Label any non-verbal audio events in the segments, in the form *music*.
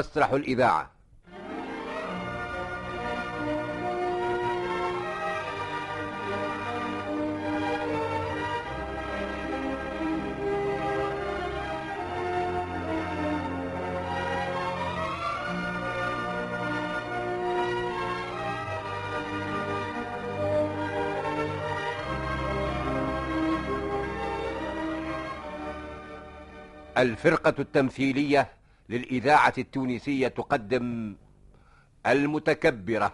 مسرح الإذاعة. الفرقة التمثيلية للإذاعة التونسية تقدم المتكبرة.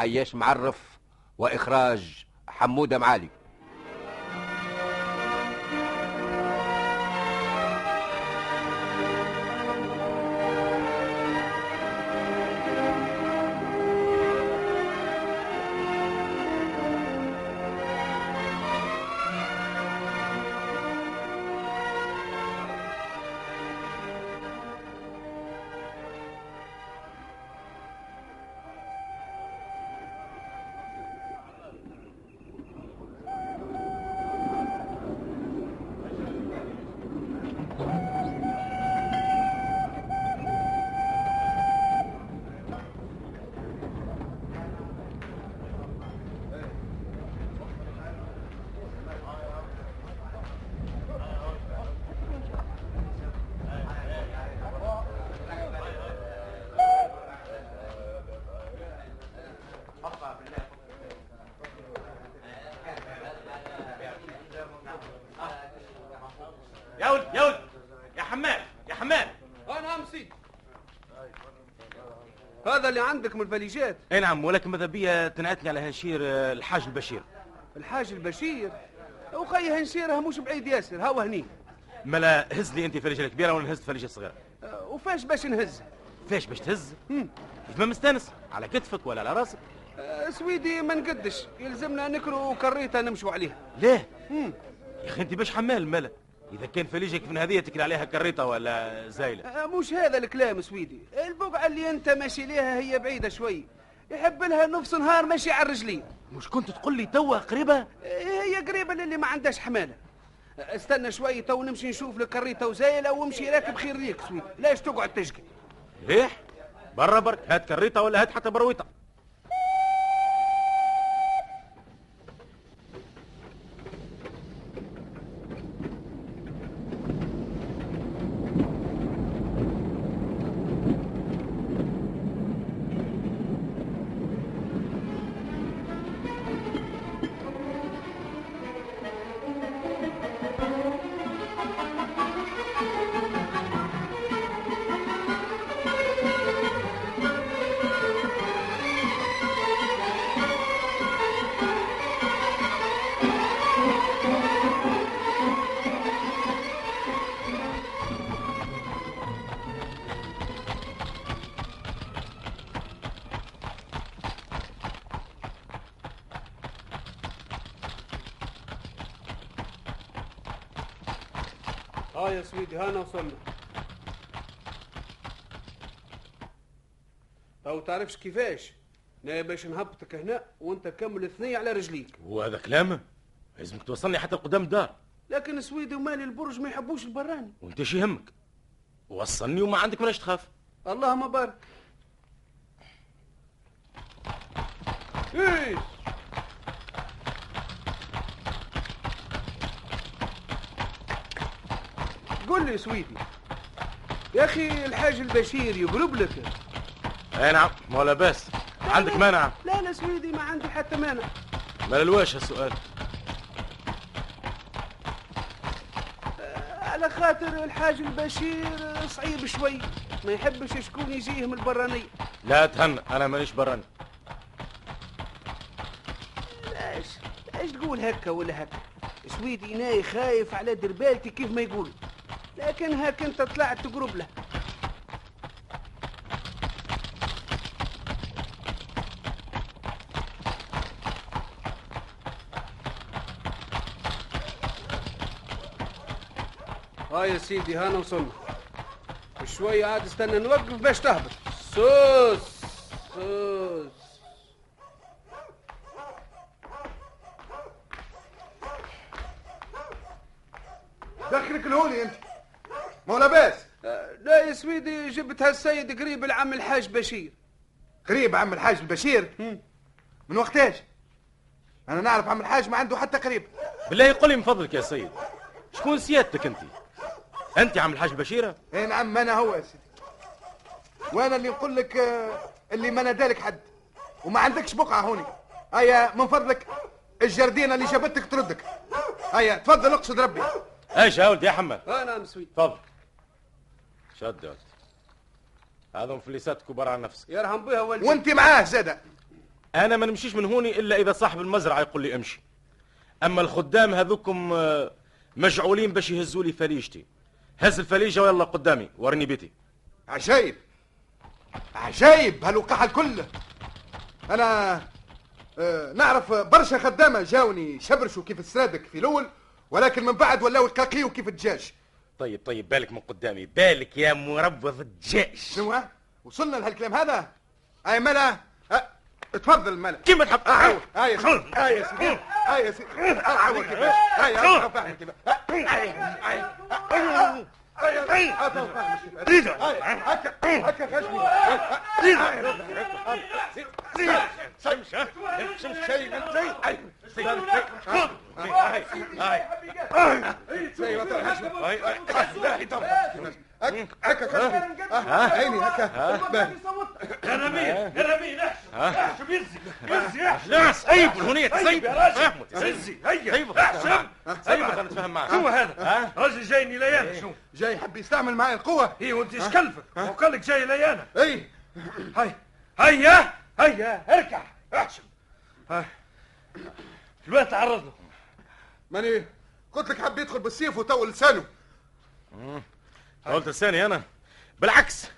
عياش معرف وإخراج حمودة معالي. اللي عندك من الفليجات. إي نعم ولكن ماذا بيا تنعتني على هنشير آه، الحاج البشير. الحاج البشير؟ وخي هنشيرها مش بعيد ياسر هاو هني. مالا هز لي أنت فليجه الكبيره وأنا هزت فليجه الصغيره آه، وفاش باش نهز؟ فاش باش تهز. كيف ما مستانس على كتفك ولا على راسك. آه، سويدي ما نقدش. يلزمنا نكرو كريتة نمشوا عليها. ليه. يا أخي أنت باش حمال مالا. إذا كان فليجك من هذه تكل عليها كريطه ولا زايلة؟ مش هذا الكلام سويدي. البقعة اللي انت ماشي ليها هي بعيدة شوي. يحب لها نص نهار ماشي على الرجلين مش كنت تقول لي توا قريبة؟ آه، هي قريبة للي ما عندهاش حمالة. آه، استنى شوي تو نمشي نشوف لك كريته وزايلة وامشي راكب خير ليك سويدي لاش تقعد تشقى ليه برا برك هات كريطه ولا هات حتى برويطه يا سويدي هانا وصلنا تو تعرفش كيفاش؟ أنا باش نهبطك هنا وأنت كمل الثنية على رجليك. وهذا كلام؟ لازمك توصلني حتى قدام الدار. لكن سويدي ومالي البرج ما يحبوش البراني. وأنت شي يهمك؟ وصلني وما عندك مناش تخاف. اللهم بارك إيش قول لي سويدي يا أخي الحاج البشير يقرب لك. أي نعم ما لا باس عندك مانع؟ لا لا سويدي ما عندي حتى مانع. ما للواش هالسؤال على خاطر الحاج البشير صعيب شوي. ما يحبش شكون يجيه من البرانية. لا تهنى أنا مانيش براني. لاش لاش تقول هكا ولا هكا؟ سويدي ناي خايف على دربالتي كيف ما يقول. لكن هاك انت طلعت تقرب له. ها يا سيدي هانا وصلنا. شوية عاد استنى نوقف باش تهبط. سوس سوس. دخلك الهولي انت ما هو لاباس آه، لا يا جبت هالسيد قريب العم الحاج بشير. قريب عم الحاج البشير من وقتاش أنا نعرف عم الحاج ما عنده حتى قريب. بالله قل لي من فضلك يا سيد. شكون سيادتك أنت؟ أنت عم الحاج بشيرة؟ اي نعم أنا هو يا سيدي. وأنا اللي نقول لك آه، اللي ما نادالك حد. وما عندكش بقعة هوني. هيا من فضلك الجردينة اللي جابتك تردك. هيا تفضل اقصد ربي. إيش يا ولدي يا حماد؟ آه نعم سويدي تفضل. شد يا ولدي. هذا مفلسات كبار على نفسك يرحم بها والدي. وانت معاه زاده أنا ما نمشيش من هوني إلا إذا صاحب المزرعة يقول لي امشي. أما الخدام هذوكم آه، مجعولين باش يهزوا لي فليجتي. هز الفليجة ويلا قدامي ورني بيتي. عجايب عجايب هالوقاحة الكل. أنا آه، نعرف برشا خدامة جاوني شبرشوا كيف السرادك في الأول ولكن من بعد ولاو يقاقيوا كيف الدجاج. طيب طيب بالك من قدامي بالك يا مربض الدجاج شنو؟ وصلنا لهالكلام هذا اي ملا أه، تفضل ملا كيف تحب عاود هاي يا سيدي هاي يا سيدي هاي يا سيدي عاود كيفاش هاي هاي فاهم كيفاش هاي هاي هاي هاي هكا هكا غشني هكا غشني عيني هكا رمين رمين احشم يزي يزي احشم لا سيب الهنية سيب يزي هيا احشم سيب خلينا نتفاهم معك شو هذا؟ راجل جايني ليانا شو؟ جاي يحب يستعمل معي القوة إيه وانت إيش كلفك؟ وقال لك جاي ليانا اي هيا هيا هيا اركع احشم ها. الوقت تعرض له. ماني قلت لك يحب يدخل بالسيف وطول لسانه. قلت لساني أنا؟ بالعكس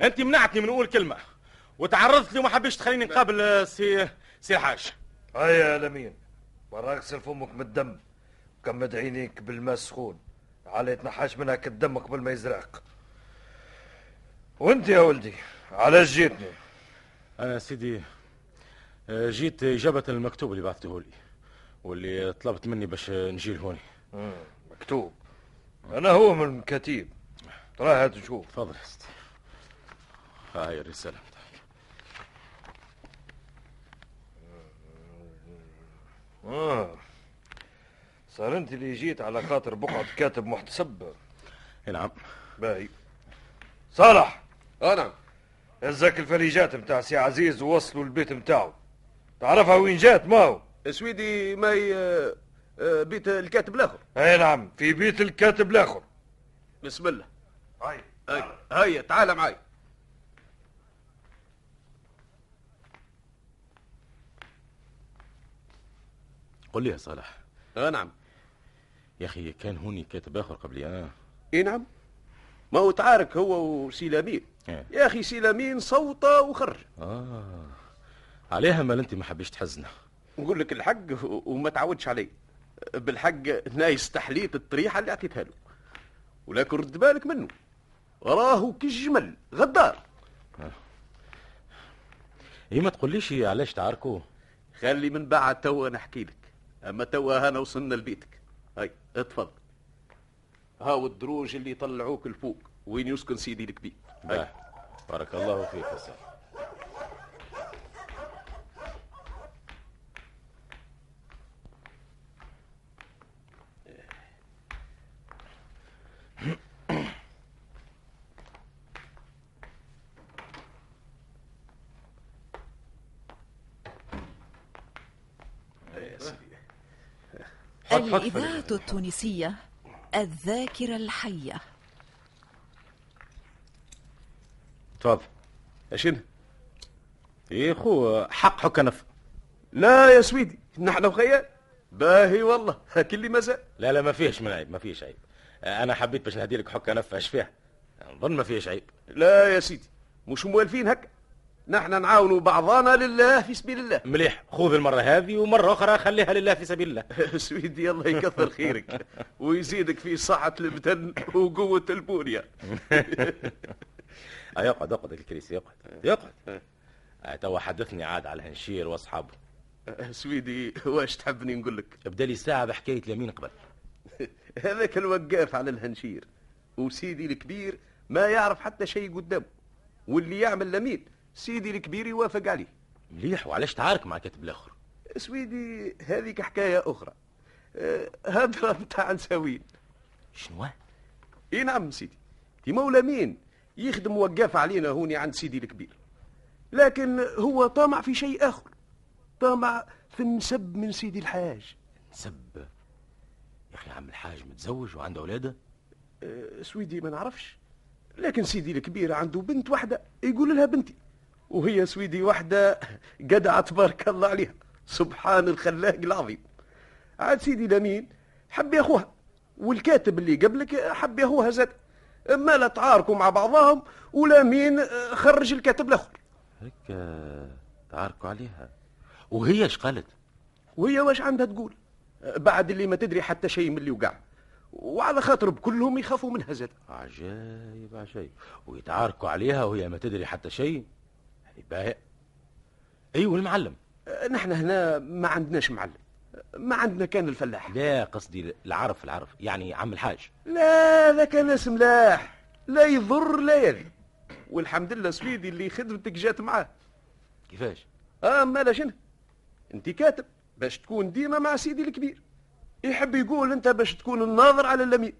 أنت منعتني من أقول كلمة وتعرضت لي وما حبيتش تخليني نقابل سي سي الحاج. هيا يا لمين برا اغسل فمك من الدم كمد عينيك بالماء السخون على يتنحاش منها كالدم قبل ما يزرعك. وأنت يا ولدي على جيتني؟ أنا سيدي آه، جيت إجابة المكتوب اللي بعثته لي واللي طلبت مني باش نجي لهوني. مكتوب. أنا هو من الكتيب ترى هات تشوف. تفضل يا سيدي هاي الرسالة بتاعك. آه. صار أنت اللي جيت على خاطر بقعة كاتب محتسب. اي نعم. باهي. صالح. آه هزك الفليجات متاع سي عزيز ووصلوا البيت متاعه تعرفها وين جات ما هو سويدي ماي آه، آه، بيت الكاتب الآخر. اي نعم في بيت الكاتب الآخر. بسم الله. هاي. هاي هيا تعال معي قل لي يا صالح. آه نعم. يا أخي كان هوني كاتب آخر قبلي أنا إي نعم. ما هو تعارك هو وسي لامين إيه. يا أخي سي لامين صوته وخرج آه. عليها مال أنت ما حبيش تحزنه نقول لك الحق وما تعودش عليه بالحق نا استحليت الطريحة اللي أعطيتها له. ولكن رد بالك منه. راهو كالجمل غدار. هي ما تقوليش علاش تعاركوا خلي من بعد توا نحكي لك. أما توا هنا وصلنا لبيتك. هاي اتفضل. هاو الدروج اللي طلعوك الفوق وين يسكن سيدي الكبير؟ بارك الله فيك صح الإذاعة أيوة، التونسية الذاكرة الحية. تفضل. اشنو إيه خو حق حك نف لا يا سويدي نحن وخيال باهي والله. *laughs* هاك اللي مازال لا لا ما فيش من عيب ما فيش عيب. أنا حبيت باش نهدي لك حكه نف اش فيها نظن ما فيش عيب. لا يا سيدي مش موالفين هكا. نحن نعاونوا بعضنا لله في سبيل الله. مليح. خذ المرة هذه ومرة أخرى خليها لله في سبيل الله. *laughs* سويدي الله يكثر خيرك. *laughs* ويزيدك في صحة البدن وقوة البنية آه، يقعد يقعد الكريسي يقعد يقعد. آه، توا حدثني عاد على هنشير وأصحابه. سويدي واش تحبني نقول لك؟ بدا لي ساعة بحكاية اليمين قبل. *laughs* هذاك الوقاف على الهنشير وسيدي الكبير ما يعرف حتى شيء قدامه واللي يعمل لمين سيدي الكبير يوافق عليه. مليح وعلاش تعارك مع كاتب الآخر؟ سويدي هذيك حكاية أخرى. آه، هضرة متاع *laughs* نساوين. شنو؟ إي نعم سيدي دي مولى مين؟ يخدم وقاف علينا هوني عند سيدي الكبير. لكن هو طامع في شيء آخر. طامع في النسب من سيدي الحاج. نسب؟ يا أخي عم الحاج متزوج وعنده أولاده؟ آه، سويدي ما نعرفش. لكن سيدي الكبير عنده بنت واحدة يقول لها بنتي. وهي سويدي واحدة جدعة تبارك الله عليها. سبحان الخلاق العظيم. عاد سيدي لمين حب ياخوها والكاتب اللي قبلك حب ياخوها زاد. ما لا تعاركوا مع بعضهم ولا مين آه، خرج الكاتب الآخر. هيك تعاركوا عليها. وهي إيش قالت؟ وهي واش عندها تقول؟ آه، بعد اللي ما تدري حتى شيء من اللي وقع. وعلى خاطر بكلهم يخافوا منها زاد. عجايب عجايب ويتعاركوا عليها وهي ما تدري حتى شيء؟ هذه باهي. أيوه المعلم. نحن هنا ما عندناش معلم. ما عندنا كان الفلاح. لا قصدي العرف العرف يعني عم الحاج. لا ذاك ناس ملاح. لا يضر لا يذي والحمد لله سويدي اللي خدمتك جات معاه. كيفاش؟ آه مالا شنو. أنت كاتب باش تكون ديما مع سيدي الكبير. يحب يقول أنت باش تكون الناظر على اليمين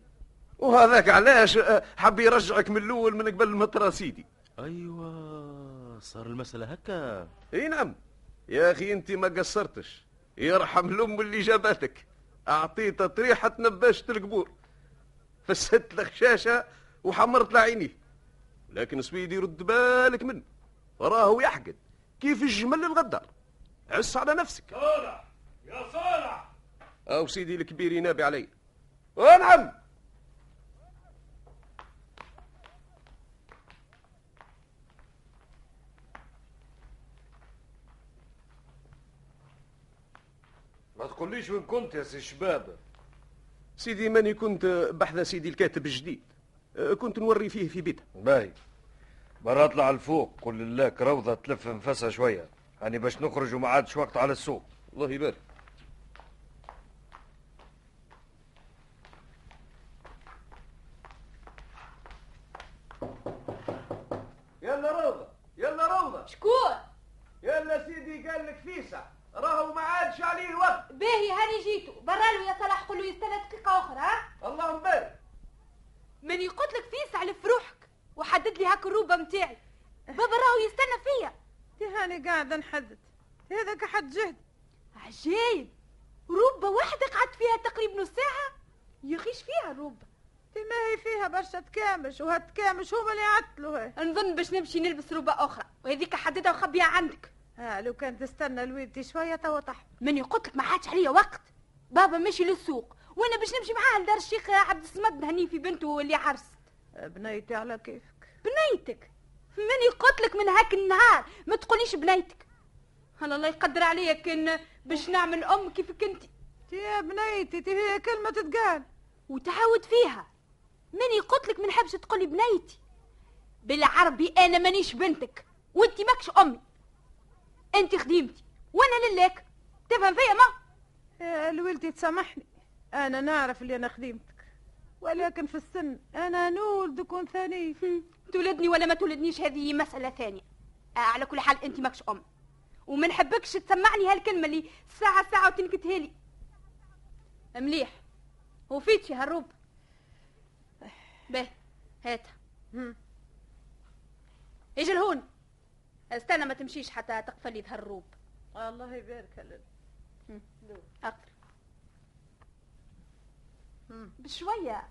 وهذاك علاش آه، حب يرجعك من الأول من قبل ما ترى سيدي. أيوه صار المسألة هكا. إي نعم. يا أخي أنت ما قصرتش. يرحم الأم اللي جابتك. اعطيتها طريحه نباشة القبور. فسدت الخشاشه وحمرت له عينيه. لكن سويدي رد بالك منه. راهو يحقد. كيف الجمل الغدار. عس على نفسك. صالح! يا صالح! أو سيدي الكبير ينابي علي. ونعم! ما تقوليش وين كنت يا سي شباب. سيدي ماني كنت بحث سيدي الكاتب الجديد. أه، كنت نوري فيه في بيته. باهي. برا اطلع لفوق قول لله روضة تلف نفسها شوية. يعني باش نخرج وما عادش وقت على السوق. الله يبارك يلا روضة يلا روضة شكون يلا سيدي قال لك فيسع راهو ما عادش عليه الوقت باهي هاني جيتو برا له يا صلاح قول له يستنى دقيقة أخرى ها اللهم بارك من يقول لك فيسع لف روحك وحدد لي هاك الروبة متاعي بابا راهو يستنى فيا تي هاني قاعدة نحدد هذاك حد جهد عجايب روبة واحدة قعدت فيها تقريبا نص ساعة يخيش فيها الروبة تي ما هي فيها برشا تكامش وهالتكامش هما اللي عطلوا نظن باش نمشي نلبس روبة أخرى وهذيك حددها وخبيها عندك ها لو كان تستنى الويلتي شوية توا طح من يقول لك ما عادش عليا وقت. بابا مشي للسوق. وأنا باش نمشي معاه لدار الشيخ عبد الصمد نهني في بنته اللي عرست. بنيتي على كيفك. بنيتك؟ من يقتلك لك من هاك النهار. ما تقوليش بنيتك. هلا الله يقدر عليا كان باش نعمل أم كيفك أنت. يا بنيتي تي هي كلمة تتقال. وتعود فيها. من يقتلك لك من حبش تقولي بنيتي. بالعربي أنا مانيش بنتك. وأنت ماكش أمي. أنت خديمتي وأنا للاك. تفهم فيا ما؟ يا الويلتي تسامحني أنا نعرف اللي أنا خديمتك. ولكن في السن أنا نولد كون ثاني تولدني ولا ما تولدنيش هذه مسألة ثانية. آه على كل حال أنت ماكش أم. وما نحبكش تسمعني هالكلمة اللي ساعة ساعة وتنكتها لي. مليح. وفيتشي هالروب. به هاتها. هم. أجي لهون استنى ما تمشيش حتى تقفلي هالروب الله يبارك لك أقفل. بشوية.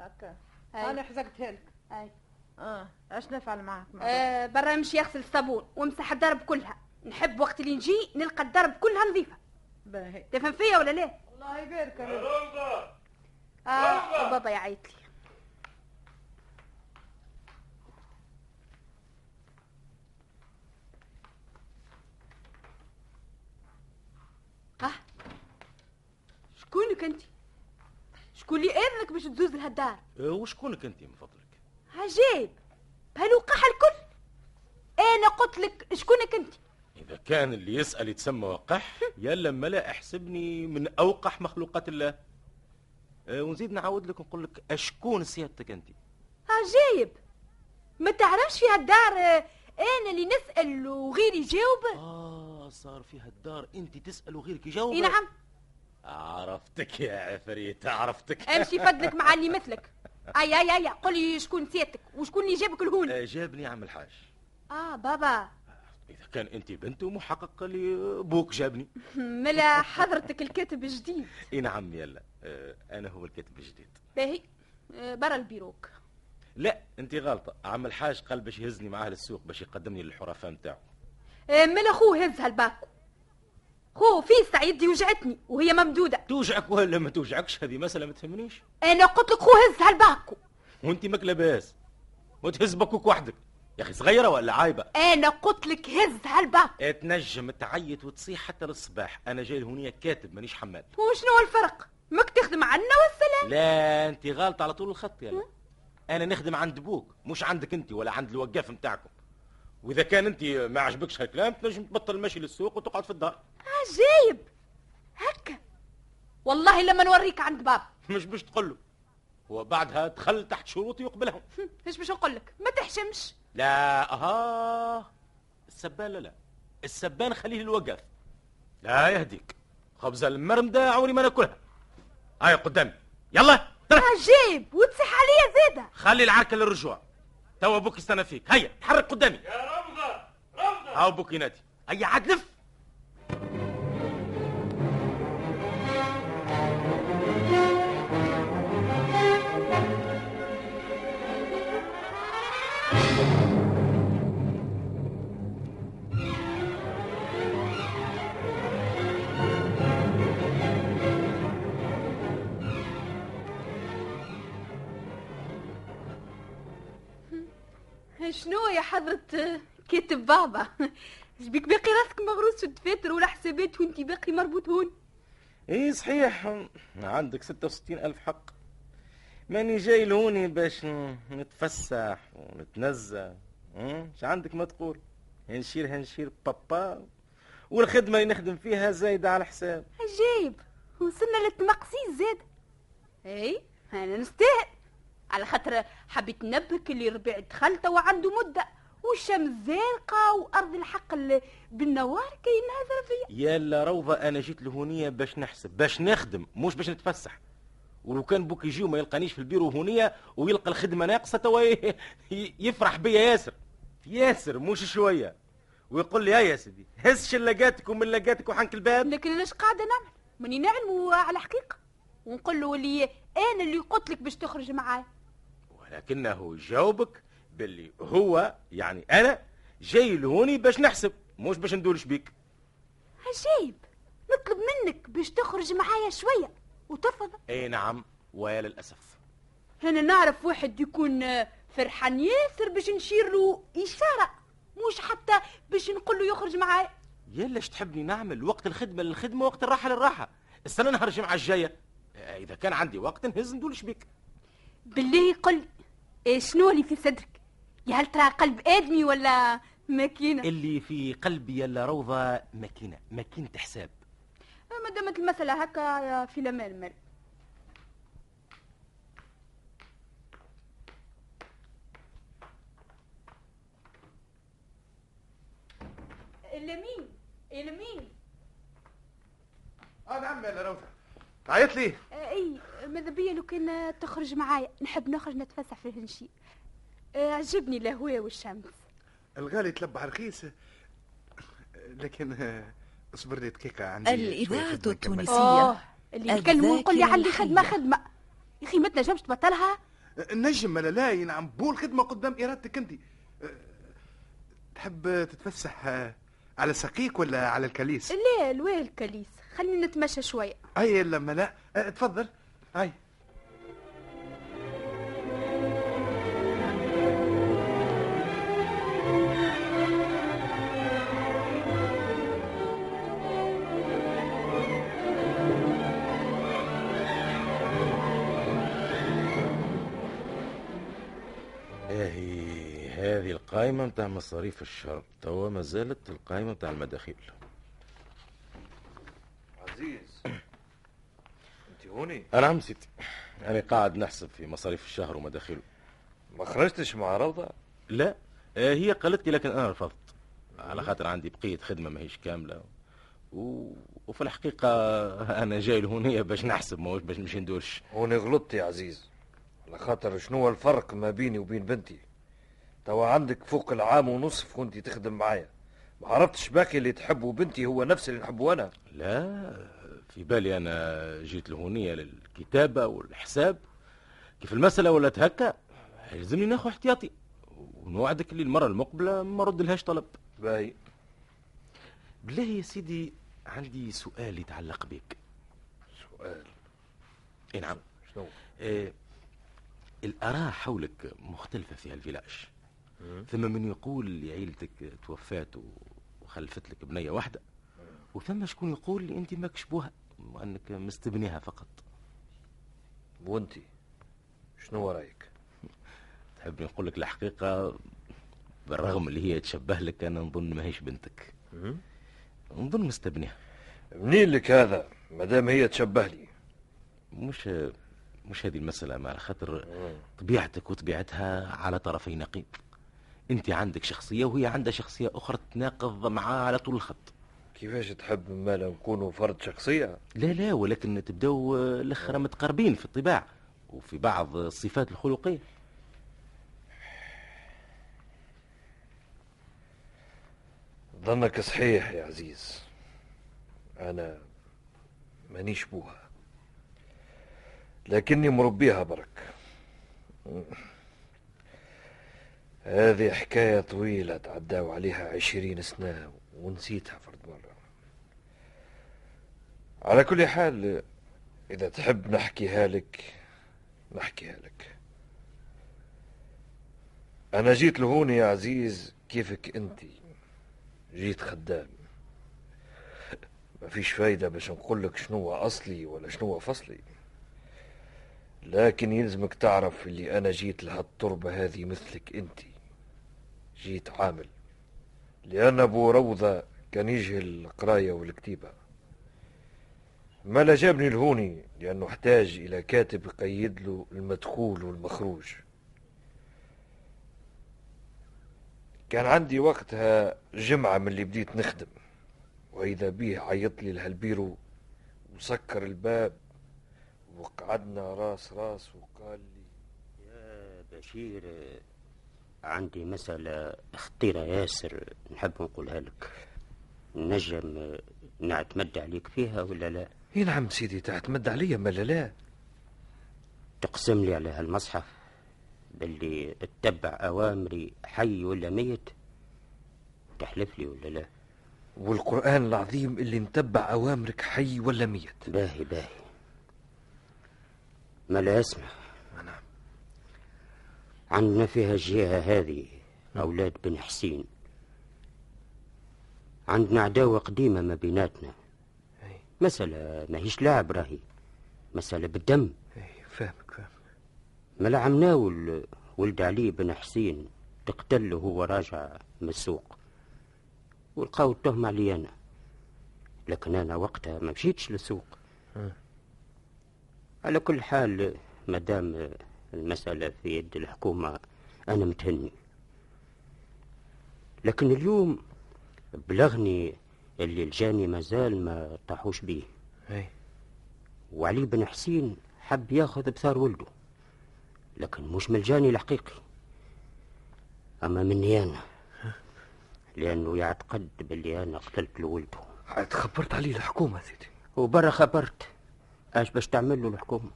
هكا. أنا حزقتها لك. أي. آه. اش نفعل معاك مع آه برا يمشي يغسل الصابون وامسح الدرب كلها. نحب وقت اللي نجي نلقى الدرب كلها نظيفة. باهي. تفهم فيا ولا لا؟ الله يبارك عليك. آه بابا يعيط لي ها شكونك أنت؟ شكون اللي آذنك باش تزوز لهالدار أه، وشكونك أنت من فضلك؟ عجيب. بهالوقاحة الكل. أنا قلت لك شكونك أنت. إذا كان اللي يسأل يتسمى وقح يلا ملا أحسبني من أوقح مخلوقات الله. أه، ونزيد نعاود لك نقول لك أشكون سيادتك أنت؟ عجيب. ما تعرفش في هالدار آه، أنا اللي نسأل وغيري يجاوب؟ آه صار في هالدار أنت تسأل وغيرك يجاوب. إي نعم. عرفتك يا عفريت عرفتك. امشي فضلك مع اللي مثلك. أي أي أي قل لي شكون سيادتك وشكون اللي جابك لهون أه، جابني عم الحاج. آه بابا. إذا كان أنت بنت محقق لي بوك جابني. *laughs* ملا حضرتك الكاتب الجديد. إي نعم يلا. أه، أنا هو الكاتب الجديد. باهي. آه، برا البيروك. لا أنت غلطة. عم الحاج قال باش يهزني معاه للسوق باش يقدمني للحرفاء نتاعو. آه، ملا خوه هز هالباكو. خو في سعيد وجعتني وهي ممدودة. توجعك ولا ما توجعكش هذه مسألة ما تهمنيش. أنا قلت لك خو هز هالباكو وأنت ماك لاباس وتهز بكوك وحدك. يا أخي صغيرة ولا عايبة؟ أنا قلت لك هز هالباكو تنجم تعيط وتصيح حتى للصباح. أنا جاي لهونية كاتب مانيش حمال وشنو الفرق؟ ماك تخدم عنا والسلام؟ لا انت غلط على طول الخط يلا. أنا نخدم عند بوك مش عندك انت ولا عند الوقاف نتاعكم. وإذا كان أنت ما عجبكش هالكلام تنجم تبطل المشي للسوق وتقعد في الدار. عجيب هكا. والله لما نوريك عند باب. *laughs* مش باش تقول له. وبعدها دخل تحت شروطي يقبلهم إيش *laughs* باش نقول لك. ما تحشمش. لا أها. السبان لا لا. السبان خليه للوقاف لا يهديك. خبز المرمدة عمري ما ناكلها. هاي قدامي. يلا. عجيب وتصح عليا زاده خلي العركة للرجوع. توا بوك يستنى فيك. هيا تحرك قدامي. يا رمضة رمضة هاو بوك ينادي. هيا عاد لف. شنو يا حضرة كاتب بابا؟ إيش بيك باقي راسك مغروس في الدفاتر ولا حسابات وانت باقي مربوط هون؟ إيه صحيح. عندك ستة وستين ألف حق. ماني جاي لهوني باش نتفسح ونتنزه. مم؟ إيش عندك ما تقول؟ هنشير هنشير بابا. والخدمة اللي نخدم فيها زايدة على حساب عجيب. وصلنا للتمقسيس زاد. اي أنا نستاهل. على خاطر حبيت نبهك اللي ربيع دخلت وعنده مدة. والشمس زارقة وأرض الحق بالنوار كاين هذا فيا. يلا روضة أنا جيت لهونية باش نحسب باش نخدم مش باش نتفسح. ولو كان بوك يجي وما يلقانيش في البيرو هونية ويلقى الخدمة ناقصة توا *laughs* يفرح بيا ياسر. ياسر مش شوية. ويقول لي يا يا سيدي هز شلاقاتك ومن لاقاتك وحنك الباب. لكن إيش قاعدة نعمل؟ ماني نعلم على حقيقة ونقول له اللي أنا اللي قلت لك باش تخرج معاي ولكنه جاوبك باللي هو يعني أنا جاي لهوني باش نحسب مش باش ندورش بيك. عجيب. نطلب منك باش تخرج معايا شوية وترفض. أي نعم ويا للأسف أنا نعرف واحد يكون فرحان ياسر باش نشير له إشارة مش حتى باش نقول له يخرج معايا. يلا إيش تحبني نعمل؟ وقت الخدمة للخدمة وقت الراحة للراحة. السنة نهار الجمعة الجاية. آه، إذا كان عندي وقت نهز ندولش بيك. بالله قل لي إيه شنو اللي في صدرك؟ يا هل ترى قلب آدمي ولا ماكينة؟ اللي في قلبي يلا روضة ماكينة ماكينة حساب. ما دامت المسألة هكا يا في الامان مال اليمين اليمين آه نعم يا روضة. عيط لي؟ آه، إي ماذا بيا لو كان تخرج معايا؟ نحب نخرج نتفسح في الهنشي آه، عجبني الهواء والشمس. الغالي تلبع رخيص. لكن آه، اصبر لي دقيقة عندي الإذاعة خدمة. التونسية. اللي يتكلم ويقول لي خدمة الحية. خدمة. يا أخي ما تنجمش تبطلها؟ نجم ولا لا ينعم بو الخدمه قدام إرادتك أنت. أه، تحب تتفسح على سقيك ولا على الكاليس؟ لا الواه الكاليس خلينا نتمشى شوية اي لما لا. أه، تفضل. هاي. اهي هذه القائمة متاع مصاريف الشهر توا ما زالت القائمة متاع المداخيل عزيز هوني نعم سيدي أنا قاعد نحسب في مصاريف الشهر ومداخيله ما خرجتش مع روضة؟ لا. آه، هي قالت لي لكن أنا رفضت. على خاطر عندي بقية خدمة ماهيش كاملة. و... وفي الحقيقة أنا جاي لهونية باش نحسب ماهوش باش نمشي ندورش. هوني غلطت يا عزيز. على خاطر شنو الفرق ما بيني وبين بنتي؟ توا عندك فوق العام ونصف وانت تخدم معايا. ما عرفتش باقي اللي تحبه بنتي هو نفس اللي نحبه أنا. لا. في بالي أنا جيت لهونية للكتابة والحساب. كيف المسألة ولات هكا؟ يلزمني ناخذ احتياطي. ونوعدك اللي المرة المقبلة ما ردلهاش طلب. باهي. بالله يا سيدي عندي سؤال يتعلق بك سؤال. إي نعم. شنو آه الآراء حولك مختلفة في هالفيلاج ثم من يقول اللي عيلتك توفات وخلفت لك بنية واحدة وثم شكون يقول اللي أنت ماكش بوها؟ وأنك مستبنيها فقط. وأنتي شنو رايك تحب نقول لك الحقيقة بالرغم اللي هي تشبه لك أنا نظن ماهيش بنتك. نظن مستبنيها. منين لك هذا؟ مادام هي تشبه لي. مش مش هذه المسألة مع خاطر طبيعتك وطبيعتها على طرفي نقيض. انت عندك شخصية وهي عندها شخصية أخرى تناقض معها على طول الخط. كيفاش تحب مالا نكونوا فرد شخصية؟ لا لا ولكن تبداو الأخرى متقاربين في الطباع وفي بعض الصفات الخلقية. ظنك صحيح يا عزيز. أنا مانيش بوها. لكني مربيها برك. هذه حكاية طويلة تعداو عليها عشرين سنة ونسيتها فرد مرة. على كل حال إذا تحب نحكيها لك نحكيها لك. أنا جيت لهون يا عزيز كيفك أنتِ؟ جيت خدام. ما فيش فايدة باش نقول لك شنو أصلي ولا شنو فصلي. لكن يلزمك تعرف اللي أنا جيت لهالتربة هذه مثلك أنت. جيت عامل. لأن أبو روضة كان يجهل القراية والكتيبة. ما لا جابني لهوني لأنه احتاج إلى كاتب يقيد له المدخول والمخروج. كان عندي وقتها جمعة من اللي بديت نخدم وإذا بيه عيط لي لهالبيرو وسكر الباب وقعدنا راس راس وقال لي يا بشير عندي مسألة خطيرة ياسر نحب نقولها لك. نجم نعتمد عليك فيها ولا لا؟ اي نعم سيدي تعتمد عليا ما لا لا. تقسم لي على هالمصحف باللي اتبع أوامري حي ولا ميت؟ تحلف لي ولا لا؟ والقرآن العظيم اللي نتبع أوامرك حي ولا ميت. باهي باهي. ما لا اسمع نعم عندنا فيها الجهة هذه أولاد بن حسين. عندنا عداوة قديمة ما بيناتنا. مسألة ماهيش لعب راهي. مسألة بالدم. فاهمك فاهمك. ملا عمناول ولد علي بن حسين. تقتله وهو راجع من السوق. ولقاو التهمة علي أنا. لكن أنا وقتها ما مشيتش للسوق. على كل حال مادام المسألة في يد الحكومة. أنا متهني. لكن اليوم بلغني اللي الجاني مازال ما طاحوش بيه. أي. وعلي بن حسين حب ياخذ بثار ولده لكن مش من الجاني الحقيقي أما مني أنا لأنه يعتقد باللي أنا قتلت له ولده. عاد خبرت عليه الحكومة سيدي. وبرا خبرت أش باش تعمل له الحكومة؟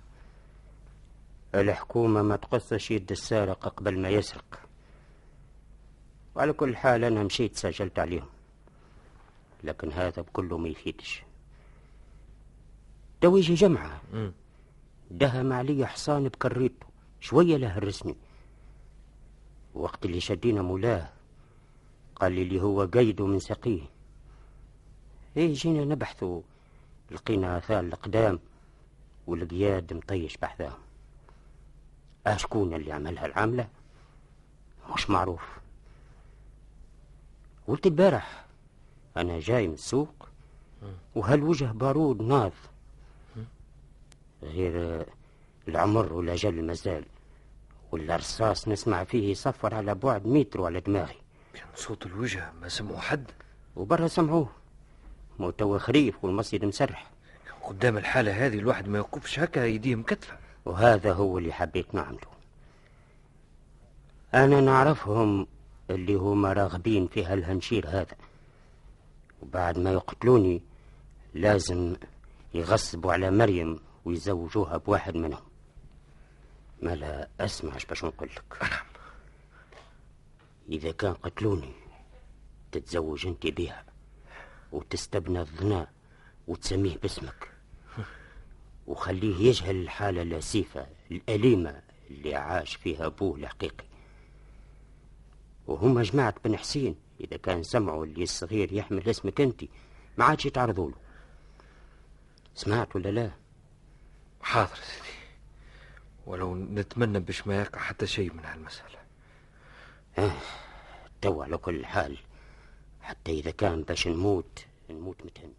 الحكومة ما تقصش يد السارق قبل ما يسرق. وعلى كل حال أنا مشيت سجلت عليهم. لكن هذا بكله ما يفيدش. تو يجي جمعة. دهم علي حصان بكريته. شوية له الرسمي. وقت اللي شدينا مولاه قال لي اللي هو قيده من سقيه. إيه جينا نبحثوا. لقينا آثار الأقدام والقياد مطيش بحثاهم أشكون اللي عملها العاملة مش معروف. قلت البارح أنا جاي من السوق وهالوجه بارود ناض. غير العمر والأجل مازال والرصاص نسمع فيه يصفر على بعد متر على دماغي. صوت الوجه ما سمعوا حد؟ وبرا سمعوه. مو خريف والمسجد مسرح. قدام الحالة هذه الواحد ما يوقفش هكا يديه مكتفة وهذا هو اللي حبيت نعمله. أنا نعرفهم اللي هما راغبين في هالهنشير هذا. وبعد ما يقتلوني لازم يغصبوا على مريم ويزوجوها بواحد منهم. ما لا أسمعش باش نقول لك. إذا كان قتلوني تتزوج أنت بها وتستبنى الظناء وتسميه باسمك. وخليه يجهل الحالة اللاسيفة الأليمة اللي عاش فيها أبوه الحقيقي. وهم جماعة بن حسين إذا كان سمعوا اللي الصغير يحمل اسمك أنت ما عادش يتعرضوا له. سمعت ولا لا؟ حاضر سيدي. ولو نتمنى باش ما يقع حتى شيء من هالمسألة. آه تو على كل حال حتى إذا كان باش نموت نموت متهني.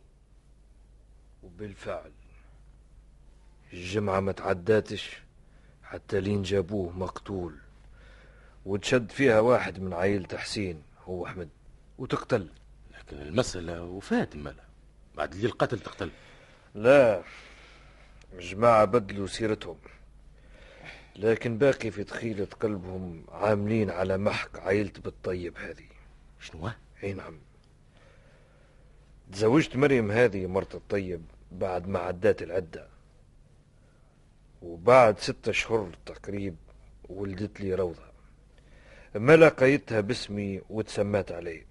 وبالفعل. الجمعة ما تعداتش حتى لين جابوه مقتول. وتشد فيها واحد من عائلة حسين هو أحمد وتقتل. لكن المسألة وفاة مالا بعد اللي القتل تقتل. لا الجماعة بدلوا سيرتهم. لكن باقي في تخيلة قلبهم عاملين على محك عائلة بالطيب هذه. شنو؟ أي نعم. تزوجت مريم هذه مرت الطيب بعد ما عدات العدة. وبعد ستة شهور تقريب ولدت لي روضة. ما لقيتها باسمي وتسمات عليه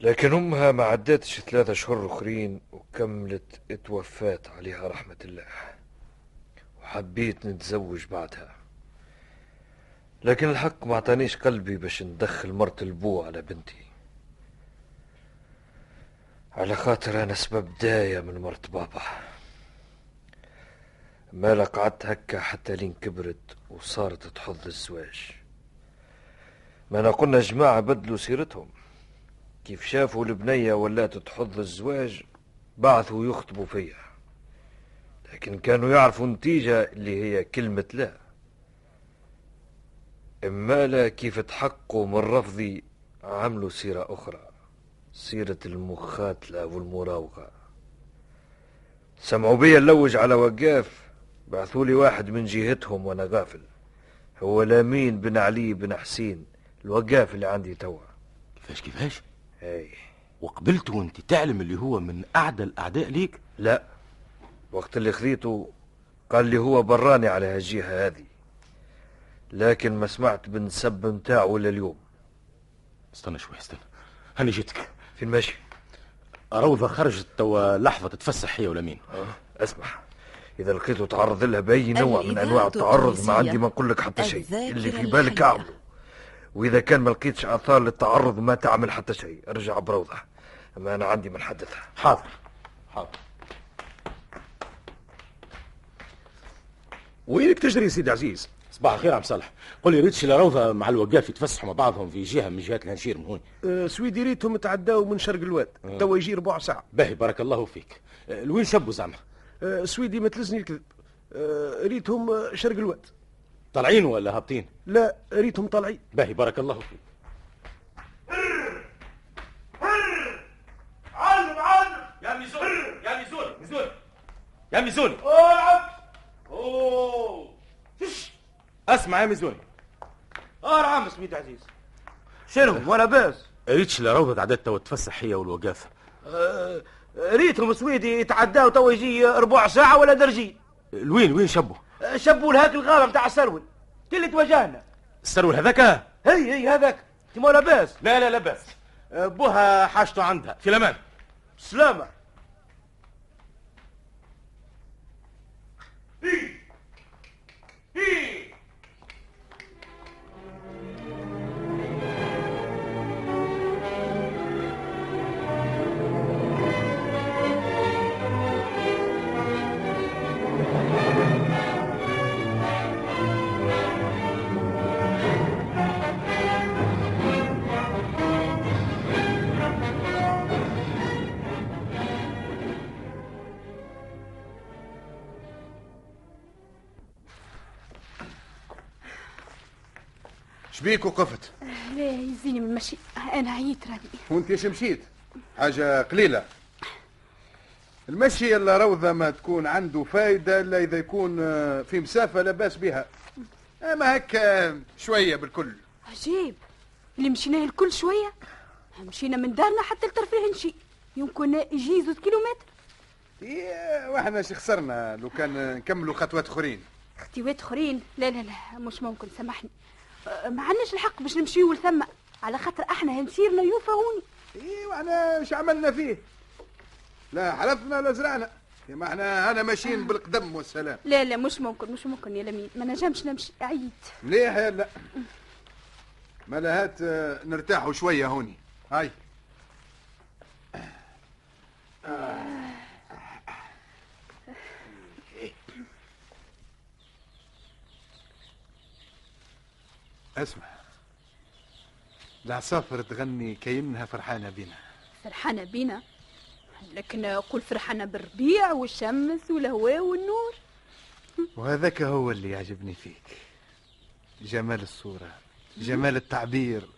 لكن أمها ما عدتش ثلاثة شهور أخرين وكملت اتوفات عليها رحمة الله. وحبيت نتزوج بعدها. لكن الحق ما عطانيش قلبي باش ندخل مرت البو على بنتي. على خاطر أنا سبب داية من مرت بابا. ما قعدت هكا حتى لين كبرت وصارت تحض الزواج. ما أنا قلنا جماعة بدلوا سيرتهم. كيف شافوا البنية ولات تحض الزواج بعثوا يخطبوا فيها لكن كانوا يعرفوا نتيجة اللي هي كلمة لا. إما لا كيف تحققوا من رفضي عملوا سيرة أخرى سيرة المخاتلة والمراوغة. سمعوا بيا نلوج على وقاف بعثوا لي واحد من جهتهم وأنا غافل. هو لامين بن علي بن حسين الوقاف اللي عندي توا. كيفاش كيفاش؟ اي وقبلت وانت تعلم اللي هو من أعدى الأعداء ليك؟ لا. وقت اللي خذيته قال لي هو براني على هالجهة هذه. لكن ما سمعت بالنسب نتاعه إلا اليوم. استنى شوي استنى. هاني جيتك. فين ماشي؟ روضة خرجت توا لحظة تتفسح هي ولمين آه. اسمع إذا لقيته تعرض لها باي نوع من أنواع التعرض ما عندي ما نقول لك حتى شيء. اللي في بالك. اعمله وإذا كان ما لقيتش آثار للتعرض ما تعمل حتى شيء. ارجع بروضة. أما أنا عندي ما نحدثها حاضر. حاضر. وينك تجري سيدي عزيز؟ صباح الخير عم صالح. قل لي ريتش لا روضة مع الوقاف يتفسحوا مع بعضهم في جهة من جهات الهنشير من هون. أه سويدي ريتهم تعداو من شرق الواد. توا يجي ربع ساعة. باهي بارك الله فيك. أه، لوين شبوا زعما. أه سويدي ما تلزني الكذب. أه ريتهم آه، شرق الواد. طالعين ولا هابطين؟ لا ريتهم طالعين. باهي بارك الله فيك. علم علم يا ميزوني يا ميزوني ميزوني يا ميزوني العب أوه أسمع يا ميزوني آه نعم سميت عزيز. شنو ولا بأس؟ ريتش لا روضة تعدت توا تفسح هي والوقاف. آه ريتهم سويدي يتعداو تو يجي ربع ساعة ولا درجين لوين وين شبه شبوا لهاك الغابة نتاع السرول. اللي تواجهنا. السرول هذاك؟ هي هي هذاك. انت ما لاباس لا لا لا بس بوها حاجته عندها. في الامان سلامه شبيك وقفت. لا يزيني من المشي أنا عييت راني. وأنت إيش مشيت؟ حاجة قليلة. المشي إلا روضة ما تكون عنده فايدة إلا إذا يكون آه، في مسافة لا بأس بها. أما هكا شوية بالكل. عجيب. اللي مشيناه الكل شوية. مشينا من دارنا حتى الهنشي. يمكن يجي زوز كيلومتر. إيه، وإحنا إيش خسرنا. لو كان نكملوا خطوات أخرين. خطيوات أخرين؟ لا لا لا مش ممكن سامحني. ما عندناش الحق باش نمشيو لثما على خاطر إحنا هنسيرنا يوفهوني. إيه وإحنا إيش عملنا فيه؟ لا حلفنا لا زرعنا. كما إحنا أنا ماشيين بالقدم والسلام. لا لا مش ممكن مش ممكن يا لمين. ما نجمش نمشي عييت مليح يا لا. مالا هات آه، نرتاحوا شوية هوني. هاي. اسمع. العصافر تغني كأنها فرحانة بنا. فرحانة بينا لكن قول فرحانة بالربيع والشمس والهواء والنور. وهذاك هو اللي يعجبني فيك. جمال الصورة جمال التعبير.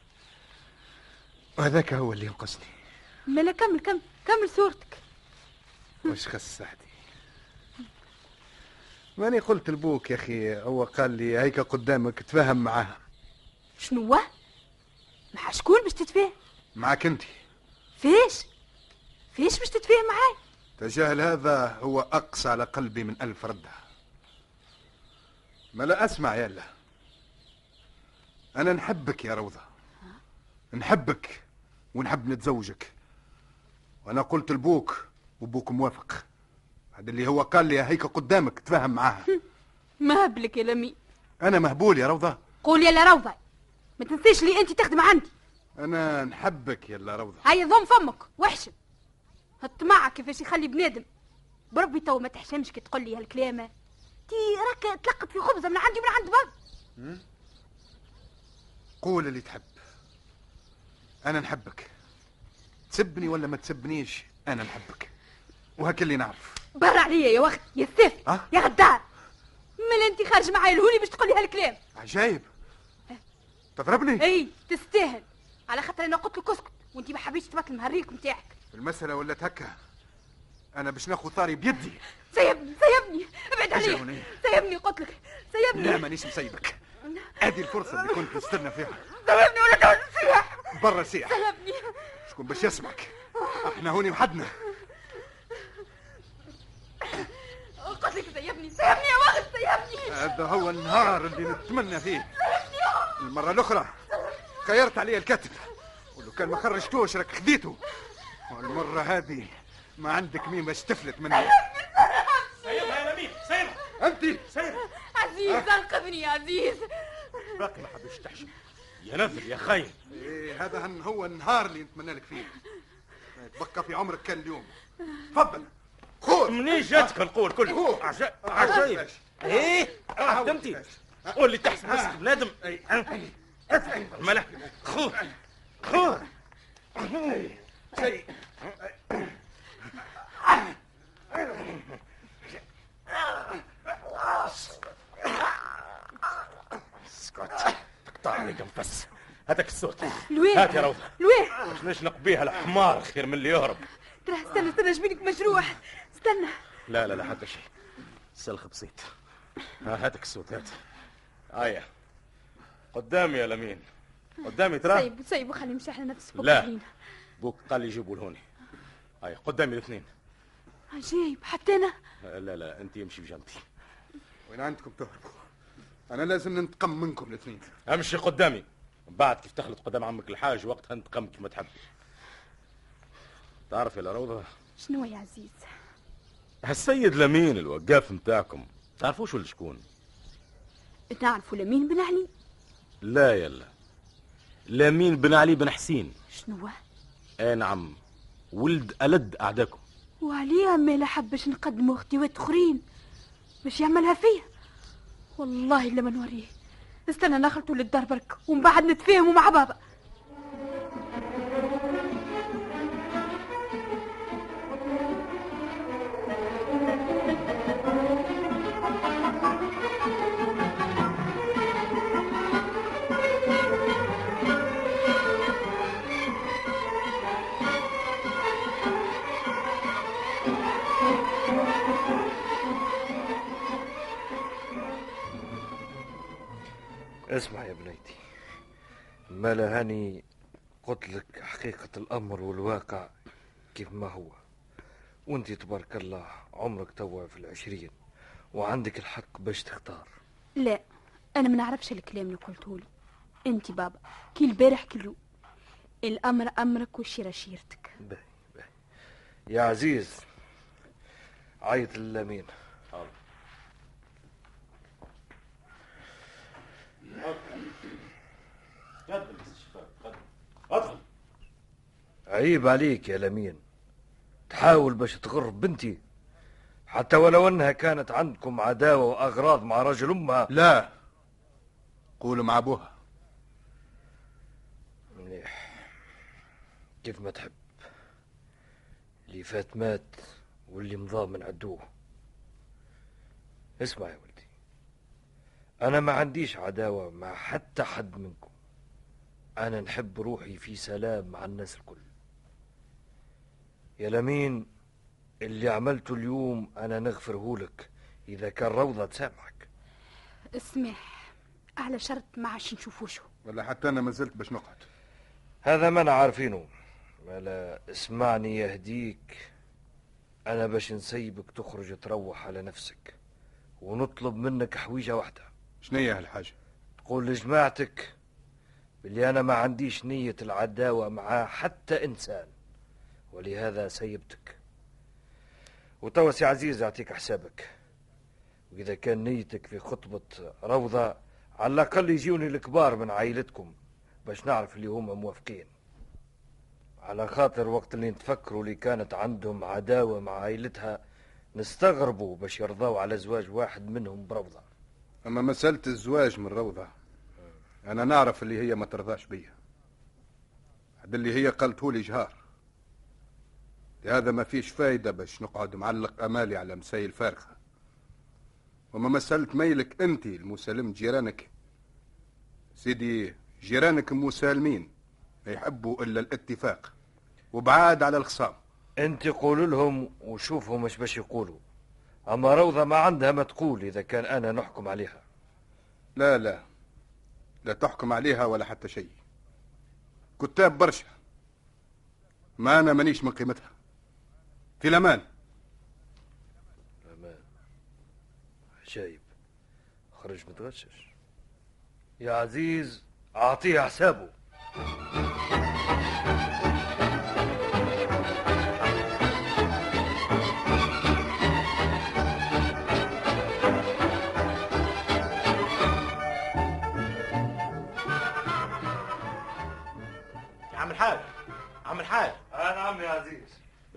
وهذاك هو اللي ينقصني. مالا كمل كمل كمل صورتك. وش خص سعدي ماني قلت لبوك يا أخي هو قال لي هيك قدامك تفاهم معاها. شنو؟ مع شكون باش تتفاهم؟ معك انت فيش؟ فيش باش تتفاهم معاي تجاهل هذا هو أقسى على قلبي من ألف ردة. ما لا أسمع يلا أنا نحبك يا روضة. نحبك ونحب نتزوجك. وأنا قلت لبوك وبوك موافق. هذا اللي هو قال لي هيك قدامك تفاهم معاها. *laughs* ما هبلك يا لمي. أنا مهبول يا روضة. قول يا روضة ما تنسيش لي انت تخدم عندي. أنا نحبك يا روضة. هيا ضم فمك واحشم الطمع كيفاش يخلي بنادم. بربي تو ما تحشمش كي تقول لي هالكلام تي راك تلقط في خبزة من عندي من عند بعض قول اللي تحب. أنا نحبك. تسبني ولا ما تسبنيش أنا نحبك. وهك اللي نعرف. برا عليا يا وقت يا سيف أه؟ يا غدار. مال انت خارج معايا لهوني باش تقول لي هالكلام. عجايب. تضربني؟ اي تستاهل. على خاطر أنا قلت لك اسكت وانت ما حبيتش تبطل المهريك نتاعك المسألة ولات هكا أنا باش ناخذ ثاري بيدي. سيبني سيبني. أبعد علي. سيبني قلت لك. سيبني. لا مانيش مسيبك. هذه الفرصة اللي كنت نستنى فيها. سيبني ولا تعود سيح برا سيح سيبني. شكون باش يسمعك؟ إحنا هوني وحدنا. قلت لك سيبني. سيبني يا وقت سيبني. هذا هو النهار اللي نتمنى فيه. المرة الأخرى خيرت علي الكتف ولو كان ما خرجتوش راك خديته. والمرة هذه ما عندك مين باش تفلت مني سيبها يا نبيل سيبها أنت؟ سيبها عزيز انقذني يا عزيز. باقي ما حبش تحشم يا نذر يا خاين. إيه هذا هن- هو النهار اللي نتمنى لك فيه. ما يتبقى في عمرك كان اليوم. تفضل. خذ منين جاتك القوة الكل عجايب. إيه؟ خدمتي قول لي تحسب نفسك بنادم. ملا خذ خذ شيء اسكت تقطع عليك نفس هاتك الصوت لوين؟ هات يا روضة. لوين؟ باش نشنق بيها الحمار خير من اللي يهرب ترى استنى استنى جبينك مجروح استنى. لا لا لا حتى شيء. سلخ بسيط. ها هاتك الصوت هات. آية. قدامي يا لمين؟ قدامي ترى سيب سيب وخلي يمشي على نفسه لا. بوك قال لي جيبوا لهوني. هاي قدامي الاثنين. عجيب حتى أنا. لا لا أنت يمشي بجنبي وين عندكم تهربوا؟ أنا لازم ننتقم منكم الاثنين. أمشي قدامي. بعد كيف تخلط قدام عمك الحاج وقتها انتقم كيف ما تحب. تعرف يا روضة شنو يا عزيز؟ هالسيد لمين الوقاف متاعكم تعرفوش ولا شكون؟ تعرفوا لمين بن علي؟ لا يلا. لمين بن علي بن حسين؟ شنو اي نعم. ولد ألد أعداكم. وعليها ما حبش نقدموا اختيوات أخرين. باش يعملها فيا. والله لما نوريه. استنى نخلطوا للدار برك ومن بعد نتفاهموا مع بابا. اسمع يا بنيتي. ما لهاني قلت لك حقيقة الأمر والواقع كيف ما هو. وأنت تبارك الله عمرك توا في العشرين وعندك الحق باش تختار. لا أنا ما نعرفش الكلام اللي قلته لي. أنت بابا كي البارح كي اليوم الأمر أمرك والشيره شيرتك. باهي باهي. يا عزيز عيط للأمين. ادخل عيب عليك يا لمين. تحاول باش تغر بنتي. حتى ولو أنها كانت عندكم عداوة وأغراض مع رجل أمها. لا. قولوا مع أبوها. مليح. كيف ما تحب. اللي فات مات واللي مضى من عدوه. اسمع يا ولدي. أنا ما عنديش عداوة مع حتى حد منكم. أنا نحب روحي في سلام مع الناس الكل. يا لمين اللي عملته اليوم أنا نغفره لك إذا كان روضة تسامحك. اسمح على شرط ما عادش نشوفوشو ولا حتى أنا ما زلت باش نقعد. هذا ما أنا عارفينه. مالا اسمعني يهديك. أنا باش نسيبك تخرج تروح على نفسك. ونطلب منك حويجة واحدة. شنية هالحاجة؟ تقول لجماعتك باللي أنا ما عنديش نية العداوة مع حتى إنسان ولهذا سيبتك. وتوا سي عزيز أعطيك حسابك. وإذا كان نيتك في خطبة روضة على الأقل يجيوني الكبار من عائلتكم باش نعرف اللي هما موافقين. على خاطر وقت اللي نتفكروا اللي كانت عندهم عداوة مع عائلتها نستغربوا باش يرضاو على زواج واحد منهم بروضة. أما مسألة الزواج من روضة أنا نعرف اللي هي ما ترضاش بيا. هذا اللي هي قالته لي جهار. لهذا ما فيش فايدة باش نقعد معلق أمالي على مسايل فارغة. وما مسألة ميلك انت المسالم جيرانك. سيدي جيرانك مسالمين ما يحبوا إلا الاتفاق. وبعاد على الخصام. أنت قول لهم وشوفهم مش باش يقولوا. أما روضة ما عندها ما تقول إذا كان أنا نحكم عليها. لا لا. لا تحكم عليها ولا حتى شيء. كتاب برشا. ما أنا مانيش من قيمتها. في الأمان. أمان عجايب. خرج متغشش. يا عزيز أعطيه حسابه.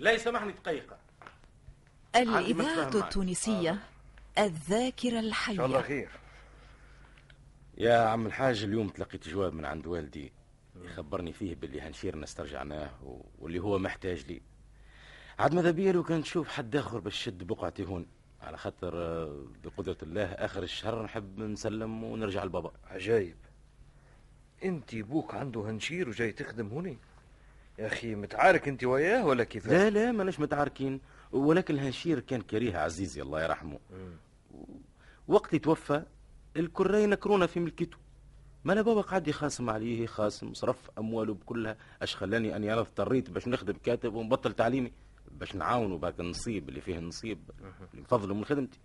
لا يسامحني دقيقة. الإذاعة. التونسية الذاكرة إن شاء الله الحية خير. يا عم الحاج اليوم تلقيت جواب من عند والدي يخبرني فيه باللي هنشيرنا استرجعناه واللي هو محتاج لي. عاد ماذا بيا لو كان تشوف حد آخر باش شد بقعتي هون؟ على خاطر آه، بقدرة الله آخر الشهر نحب نسلم ونرجع لبابا. عجايب. انت بوك عنده هنشير وجاي تخدم هوني؟ يا أخي متعارك أنت وياه ولا كيف؟ لا لا ماناش متعاركين. ولكن الهنشير كان كريه عزيزي الله يرحمه. وقت توفى الكرة ينكرونا في ملكته ما أنا بابا قاعد يخاصم عليه خاصم صرف أمواله بكلها. أش خلاني أني أنا اضطريت باش نخدم كاتب ونبطل تعليمي؟ باش نعاونوا باك النصيب اللي فيه النصيب اللي بفضله من خدمتي.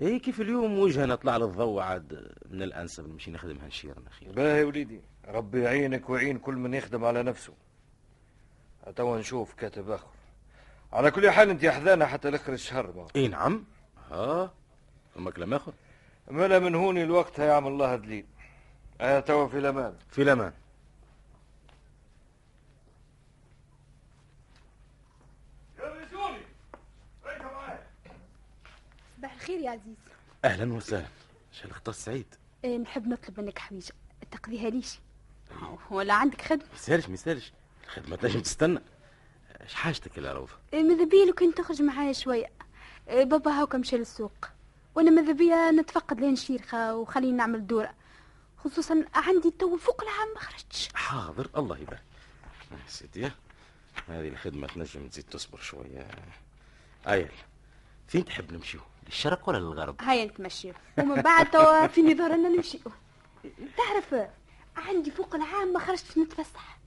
اي كيف اليوم وجهنا طلع للضوء عاد من الأنسب نمشي نخدمها نشيرنا أخي. باهي وليدي ربي يعينك ويعين كل من يخدم على نفسه. توا نشوف كاتب آخر. على كل حال أنت حذانا حتى لآخر الشهر ما إي نعم. ها؟ ثم كلام آخر؟ ملا من هوني الوقت هيعمل الله دليل آه توا في الأمان. في الأمان. صباح الخير يا عزيز. أهلا وسهلا. شال اختص سعيد إيه نحب نطلب منك حويجة. تقضيها ليش؟ ولا عندك خدمة؟ ما يسالش ما يسالش. الخدمه تنجم تستنى. إيش حاجتك يا روضه إيه ماذا بيا لو كنت تخرج معايا شوية؟ إيه بابا هاكا مشى للسوق. وأنا ماذا بيا نتفقد لين شيرخة وخليني نعمل دورة. خصوصا عندي تو فوق العام ما خرجتش. حاضر الله يبارك. يا سيدي. هذه الخدمة تنجم تزيد تصبر شوية. ايل فين تحب نمشيو للشرق ولا للغرب؟ هيا نتمشيو ومن بعد توا فيني ظهر لنا نمشيو تعرف عندي فوق العام ما خرجتش نتفسح.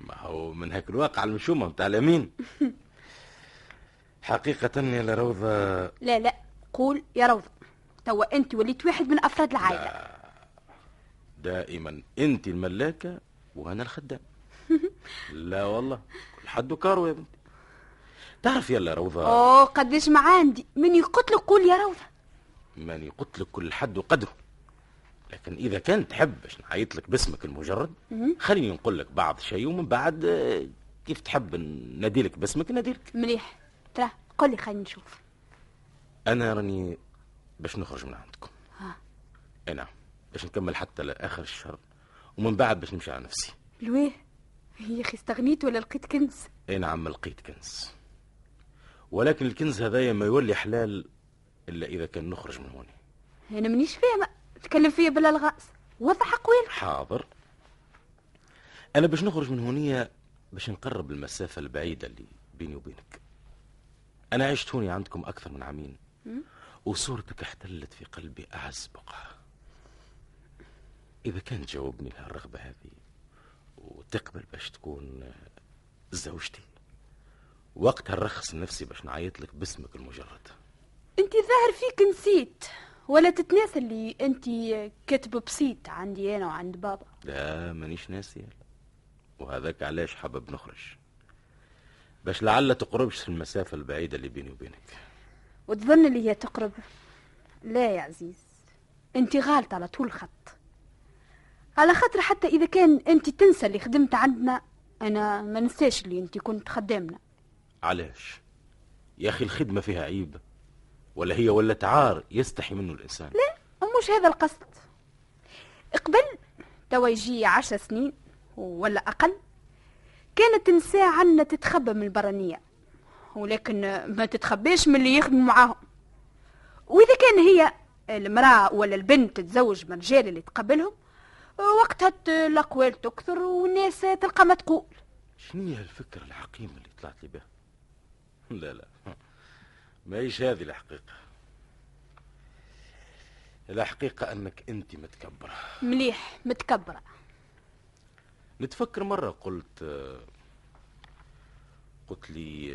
ما هو من هيك الواقع المشومة متاع اليمين. *laughs* حقيقة يا روضة. لا لا. قول يا روضة. توا أنت وليت واحد من أفراد العائلة. دائما أنت الملاكة وأنا الخدام. *laughs* لا والله. كل حد كارو يا بنتي. تعرف يلا روضة. أوه قديش ما عندي. من يقتلك قول يا روضة. ماني قلت لك كل حد وقدره. لكن إذا كان تحب باش نعيط لك باسمك المجرد خليني نقول لك بعض شيء ومن بعد آه، كيف تحب ناديلك باسمك ناديلك مليح. ترى قل لي خلينا نشوف. أنا راني باش نخرج من عندكم. ها. نعم باش نكمل حتى لآخر الشهر ومن بعد باش نمشي على نفسي. لويه يا أخي استغنيت ولا لقيت كنز؟ أي نعم لقيت كنز. ولكن الكنز هذايا ما يولي حلال إلا إذا كان نخرج من هون. أنا مانيش فاهمة. تكلم فيا بالالغاز وضح اقوال حاضر. أنا باش نخرج من هونية باش نقرب المسافة البعيدة اللي بيني وبينك. أنا عشت هوني عندكم أكثر من عامين. وصورتك احتلت في قلبي اعز بقعة إذا كان تجاوبني لهالرغبة هذه وتقبل باش تكون زوجتي وقتها نرخص نفسي باش نعيط لك باسمك المجرد. انت ظاهر فيك نسيت. ولا تتناسى اللي انت كاتب بسيط عندي أنا وعند بابا. لا مانيش ناسي. وهذاك علاش حابب نخرج. باش لعل تقربش في المسافة البعيدة اللي بيني وبينك. وتظن اللي هي تقرب؟ لا يا عزيز. انت غالط على طول خط. على خاطر حتى إذا كان انت تنسى اللي خدمت عندنا أنا ما ننساش اللي انت كنت خدامنا. علاش؟ يا أخي الخدمة فيها عيب. ولا هي ولا عار يستحي منه الإنسان. لا مش هذا القصد. قبل توا يجي عشر سنين ولا أقل. كانت النساء عنا تتخبى من البرانية ولكن ما تتخباش من اللي يخدموا معاهم. وإذا كان هي المرأة ولا البنت تتزوج من الرجال اللي تقبلهم وقتها الأقوال تكثر والناس تلقى ما تقول. شنو هي الفكرة العقيمة اللي طلعت لي بها؟ لا لا. ما هيش هذه الحقيقة. الحقيقة أنك أنت متكبرة. مليح متكبرة. نتفكر مرة قلت قلت لي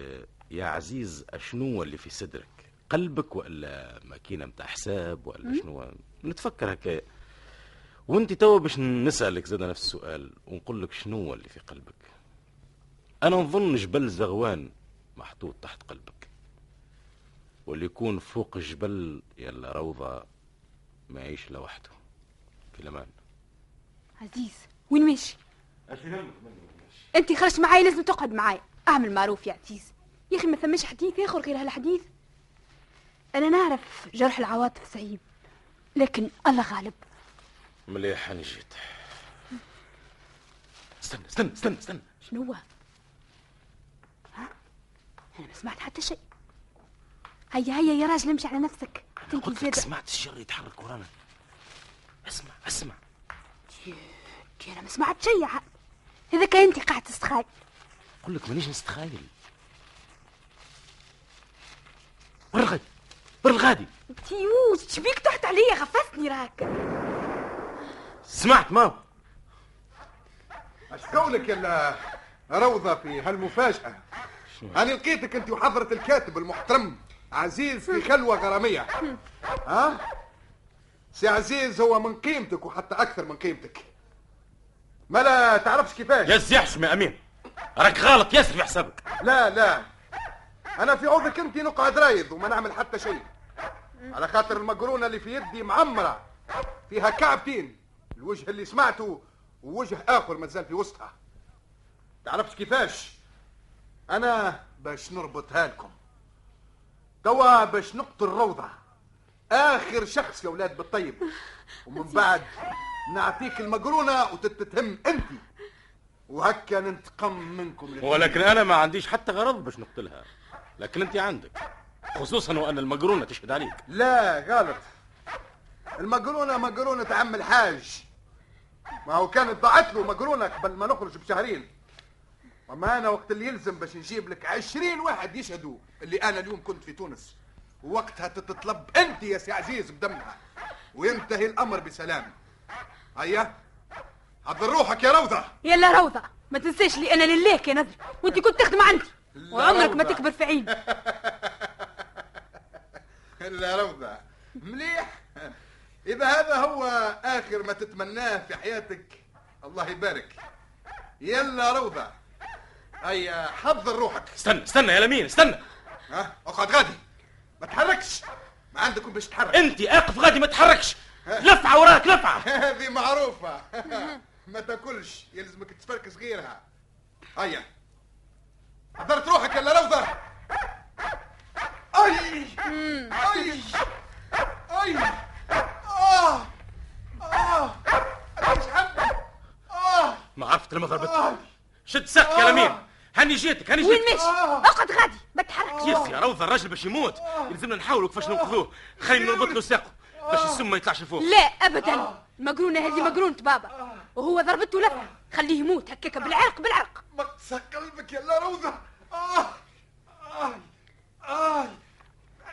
يا عزيز أشنو اللي في صدرك؟ قلبك ولا ماكينة متاع حساب ولا شنو؟ نتفكر هكايا وأنت توا باش نسألك زاد نفس السؤال ونقول لك شنو اللي في قلبك؟ أنا نظن جبل زغوان محطوط تحت قلبك. واللي يكون فوق الجبل يلا روضة ما يعيش لوحده في الأمان. عزيز وين ماشي؟ انت خرجت معايا لازم تقعد معايا. أعمل معروف يا عزيز. يا أخي ما ثماش حديث آخر غير هالحديث. أنا نعرف جرح العواطف صعيب لكن الله غالب. مليح أنا جيت. استنى استنى استنى استنى. شنو هو؟ ها؟ أنا ما سمعت حتى شيء. هيا هيا يا راجل امشي على نفسك. تنكي زيادة سمعت الشر يتحرك ورانا. اسمع اسمع. كي أنا ما سمعت شيء. كان أنت قاعد تستخاي قل لك مانيش نستخايل. بر الغادي؟ بر الغادي؟ تيوش تبيك تحت عليا؟ غفستني راك. سمعت ما اش قولك يا روضة في هالمفاجأة؟ أنا لقيتك أنت وحضرة الكاتب المحترم. عزيز في خلوة غرامية. ها؟ سي عزيز هو من قيمتك وحتى أكثر من قيمتك. ما لا تعرفش كيفاش؟ يا يحشم يا أمين. راك غلط ياسر في حسابك. لا لا. أنا في عوضك أنت نقعد رايض وما نعمل حتى شيء. على خاطر المقرونة اللي في يدي معمرة فيها كعبتين. الوجه اللي سمعته ووجه آخر مازال في وسطها. تعرفش كيفاش؟ أنا باش نربطها لكم. توا باش نقتل روضة آخر شخص يا ولاد بالطيب. ومن *laughs* بعد نعطيك المقرونة وتتهم أنت وهكا ننتقم منكم. ولكن أنا ما عنديش حتى غرض باش نقتلها لكن انت عندك. خصوصا وأن المقرونه تشهد عليك. لا غلط. المقرونة مقرونة عم الحاج. ما هو كانت ضاعت له مقرونة قبل ما نخرج بشهرين. وما أنا وقت اللي يلزم باش نجيب لك عشرين واحد يشهدوا اللي أنا اليوم كنت في تونس. ووقتها تتطلب أنت يا سي عزيز بدمها. وينتهي الأمر بسلام. هيا حضر روحك يا روضة. يلا روضة ما تنساش لي أنا لله يا نذر وأنت كنت تخدم عندي. وعمرك ما. تكبر في عيني. *laughs* لا روضة. مليح. إذا هذا هو آخر ما تتمناه في حياتك الله يبارك. يلا روضة. هيا حضر روحك. استنى استنى يا لمين استنى. ها؟ أقعد غادي. ما تحركش. ما عندكم باش تحرك. أنت أقف غادي ما تحركش. لفعه وراك لفعه *laughs* هذه معروفة. *laughs* ما تاكلش. يلزمك تفركس غيرها هيا. حضرت روحك يلا روضة أي! أي! أي! آه! آه! مش حبي آه! ما عرفت لما ضربت. شد ساق يا لمين. هاني جيتك هاني وين جيتك. ماشي؟ اقعد غادي ما تحركش يس يا روضه الراجل باش يموت. يلزمنا نحاولوا كيفاش ننقذوه خلينا نربط له ساقه باش السم ما يطلعش لفوق. لا ابدا. المقرونة هذه مقرونة بابا. وهو ضربته لفه خليه يموت هكاك بالعرق بالعرق. مقسى قلبك يلا روضة آه آه آه.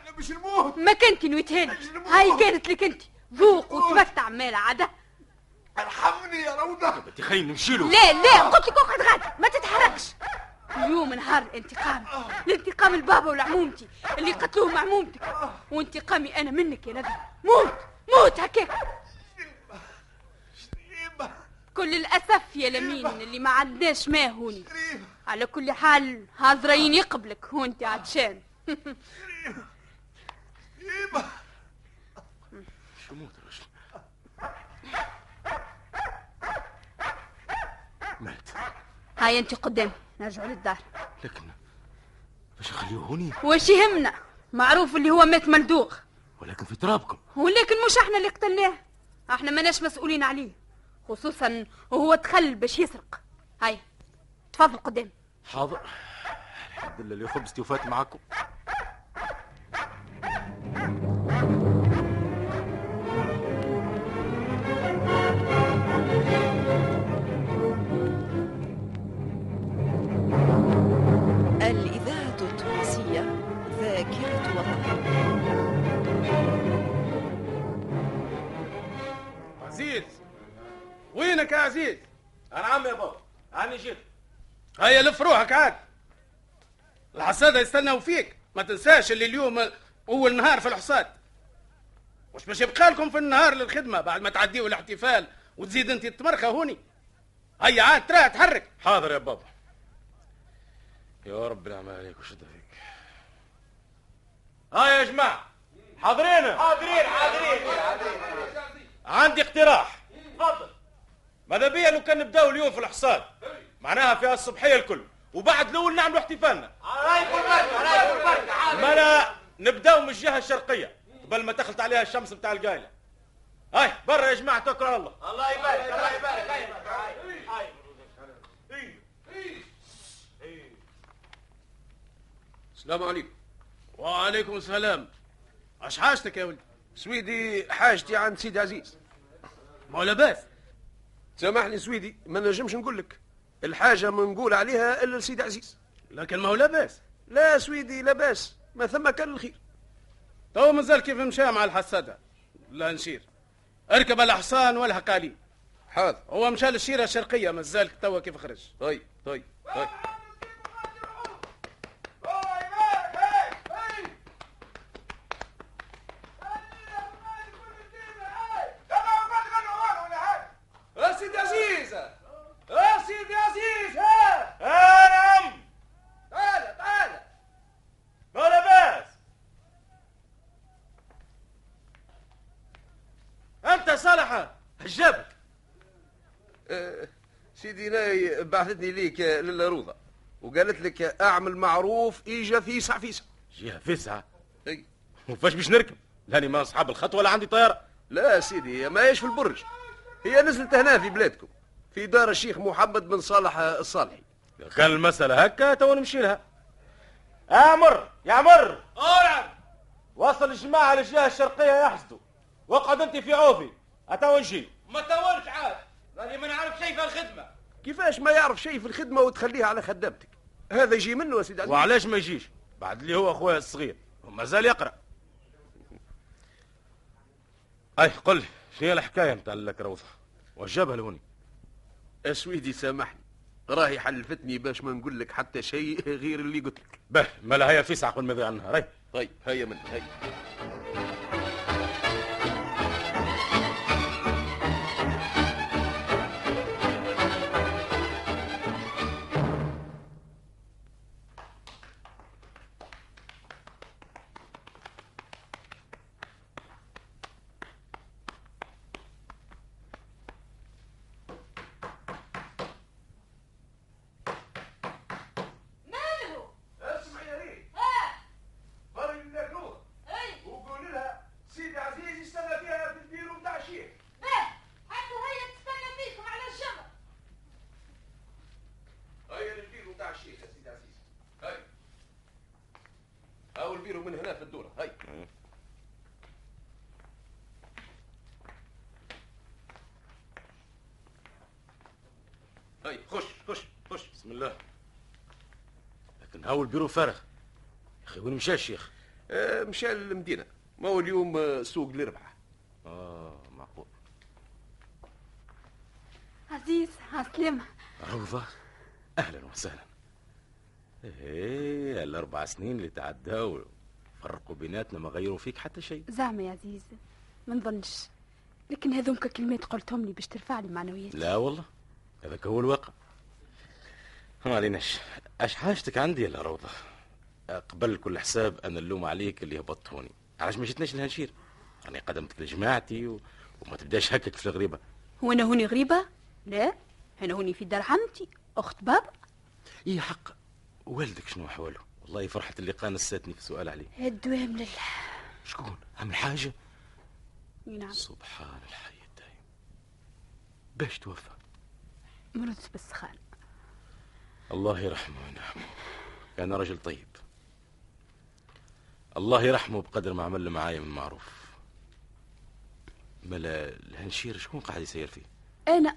أنا مش نموت. ما كنت نويتهالك هاي كانت لك أنت. ذوق وتمتع مالا عادة. ارحمني يا روضة انت خلينا نمشي له لا لا قلت لك أقعد غادي. ما تتحركش اليوم نهار الانتقام. الانتقام البابا والعمومتي اللي قتلوهم عمومتك. وانتقامي أنا منك يا نذر موت موت هكاك. كل الأسف يا لمين اللي ما عندناش ما هوني. على كل حال حاضرين يقبلك وانت عطشان. شريبة. شو موت الرجل؟ مات. هاي أنت قدام نرجعوا للدار. لكن باش نخليه هوني وش يهمنا؟ معروف اللي هو مات ملدوغ ولكن في ترابكم. ولكن مش إحنا اللي قتلناه. إحنا ماناش مسؤولين عليه. خصوصا وهو دخل باش يسرق. هاي تفضل قدام. حاضر. الحمد لله اللي خبزتي وفات معاكم. هيا لف روحك عاد. الحصادة يستناو فيك. ما تنساش اللي اليوم أول نهار في الحصاد. وش باش يبقى لكم في النهار للخدمة بعد ما تعديوا الاحتفال وتزيد انت التمرخة هوني. هيا عاد ترى تحرك. حاضر يا بابا. يا رب العمل عليك وشد فيك؟ ها يا جماعة حاضرين؟ حاضرين حاضرين. عندي اقتراح. تفضل. ماذا بيا لو كان نبداو اليوم في الحصاد؟ معناها في الصبحية الكل. وبعد الأول نعملوا احتفالنا. ما لا نبداو من الجهة الشرقية قبل ما تخلط عليها الشمس بتاع القايلة. هاي برا يا جماعة توكلوا على الله. السلام عليكم. وعليكم السلام. اش حاجتك يا ولدي؟ سويدي حاجتي عند سيدي عزيز. ما لاباس سامحني سويدي ما نجمش نقول لك. الحاجة ما نقول عليها إلا لسيدي عزيز. لكن ما هو لاباس. لا سويدي لا باس ما ثم كان الخير. تو مازال كيف مشى مع الحسادة؟ لا نشير. اركب الحصان والحق عليه حاضر. هو مشى للشيرة الشرقية مازال توا كيف خرج؟ طيب طيب طيب. صالح هجابك آه، سيدي ناي بعثتني ليك آه، للا روضة وقالت لك أعمل معروف اجا فيسع فيسع. جهه فسعه أي. وفاش باش نركب؟ لاني ما أصحاب الخط ولا عندي طيارة. لا سيدي ما هيش في البرج. هي نزلت هنا في بلادكم في دار الشيخ محمد بن صالح الصالحي. كان المسألة هكا تو نمشي لها. أمر يا عمر نعم وصل الجماعة للجهة الشرقية يحسدوا واقعد أنت في عوفي. اتو نجي. ما تولش عاد. راني ما نعرف شيء في الخدمة. كيفاش ما يعرف شيء في الخدمة وتخليها على خدامتك هذا يجي منه يا سيدي عزيز وعلاش ما يجيش؟ بعد اللي هو أخويا الصغير. وما زال يقرأ. أي قل لي شنو هي الحكاية نتاع الكروثه وجابها لهوني اسويدي سامحني. راهي حلفتني باش ما نقول لك حتى شيء غير اللي قلت لك. به مالها هي فيسع قبل ما يضيع النهار. طيب هيا من هيا. هيا خش خش خش. بسم الله. لكن هاو البيرو فارغ. يا أخي وين مشى الشيخ؟ آه، مشى للمدينة. ما هو اليوم آه، سوق الربحه آه معقول. عزيز عسلامة روضة أهلا وسهلا. إيه الأربع سنين اللي تعداوا فرقوا بيناتنا ما غيروا فيك حتى شيء. زعما يا عزيز ما نظنش. لكن هذوك كلمات قلتهم لي باش ترفع لي معنوياتي. لا والله. هذاك هو الواقع. ما عليناش اش حاجتك عندي يا روضة؟ قبل كل حساب أنا اللوم عليك اللي هبطتوني. علاش ما جيتناش لهنشير راني قدمتك لجماعتي و... وما تبداش هكك في الغريبة. وأنا هوني غريبة؟ لا أنا هوني في دار عمتي أخت بابا. إي حق. والدك شنو احواله والله فرحة اللقاء نساتني في سؤال عليه. الدوام لله شكون؟ عمل حاجة؟ نعم. سبحان الحي الدايم. باش توفى. مرضت بالسخان الله يرحمه وينعمه. كان رجل طيب. الله يرحمه بقدر ما عمل معايا من معروف. ملا الهنشير شكون قاعد يسير فيه؟ أنا.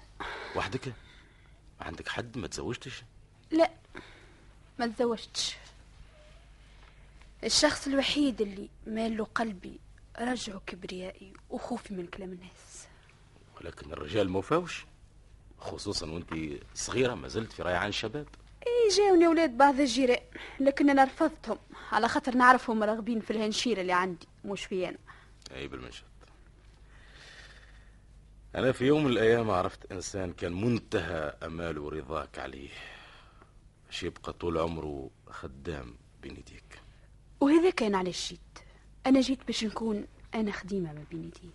وحدك؟ ما عندك حد؟ ما تزوجتش؟ لا ما تزوجتش. الشخص الوحيد اللي مال له قلبي رجعه كبريائي وخوفي من كلام الناس. ولكن الرجال ما وفاوش. خصوصا وانت صغيرة ما زلت في ريعان الشباب. اي جاوني أولاد بعض الجيران لكن أنا رفضتهم. على خاطر نعرفهم راغبين في الهنشيرة اللي عندي مش في أنا. اي بالمنشط أنا في يوم من الأيام عرفت إنسان كان منتهى اماله ورضاك عليه. باش يبقى طول عمره خدام بين يديك. وهذا كان علاش جيت أنا جيت باش نكون أنا خديمة ما بين يديه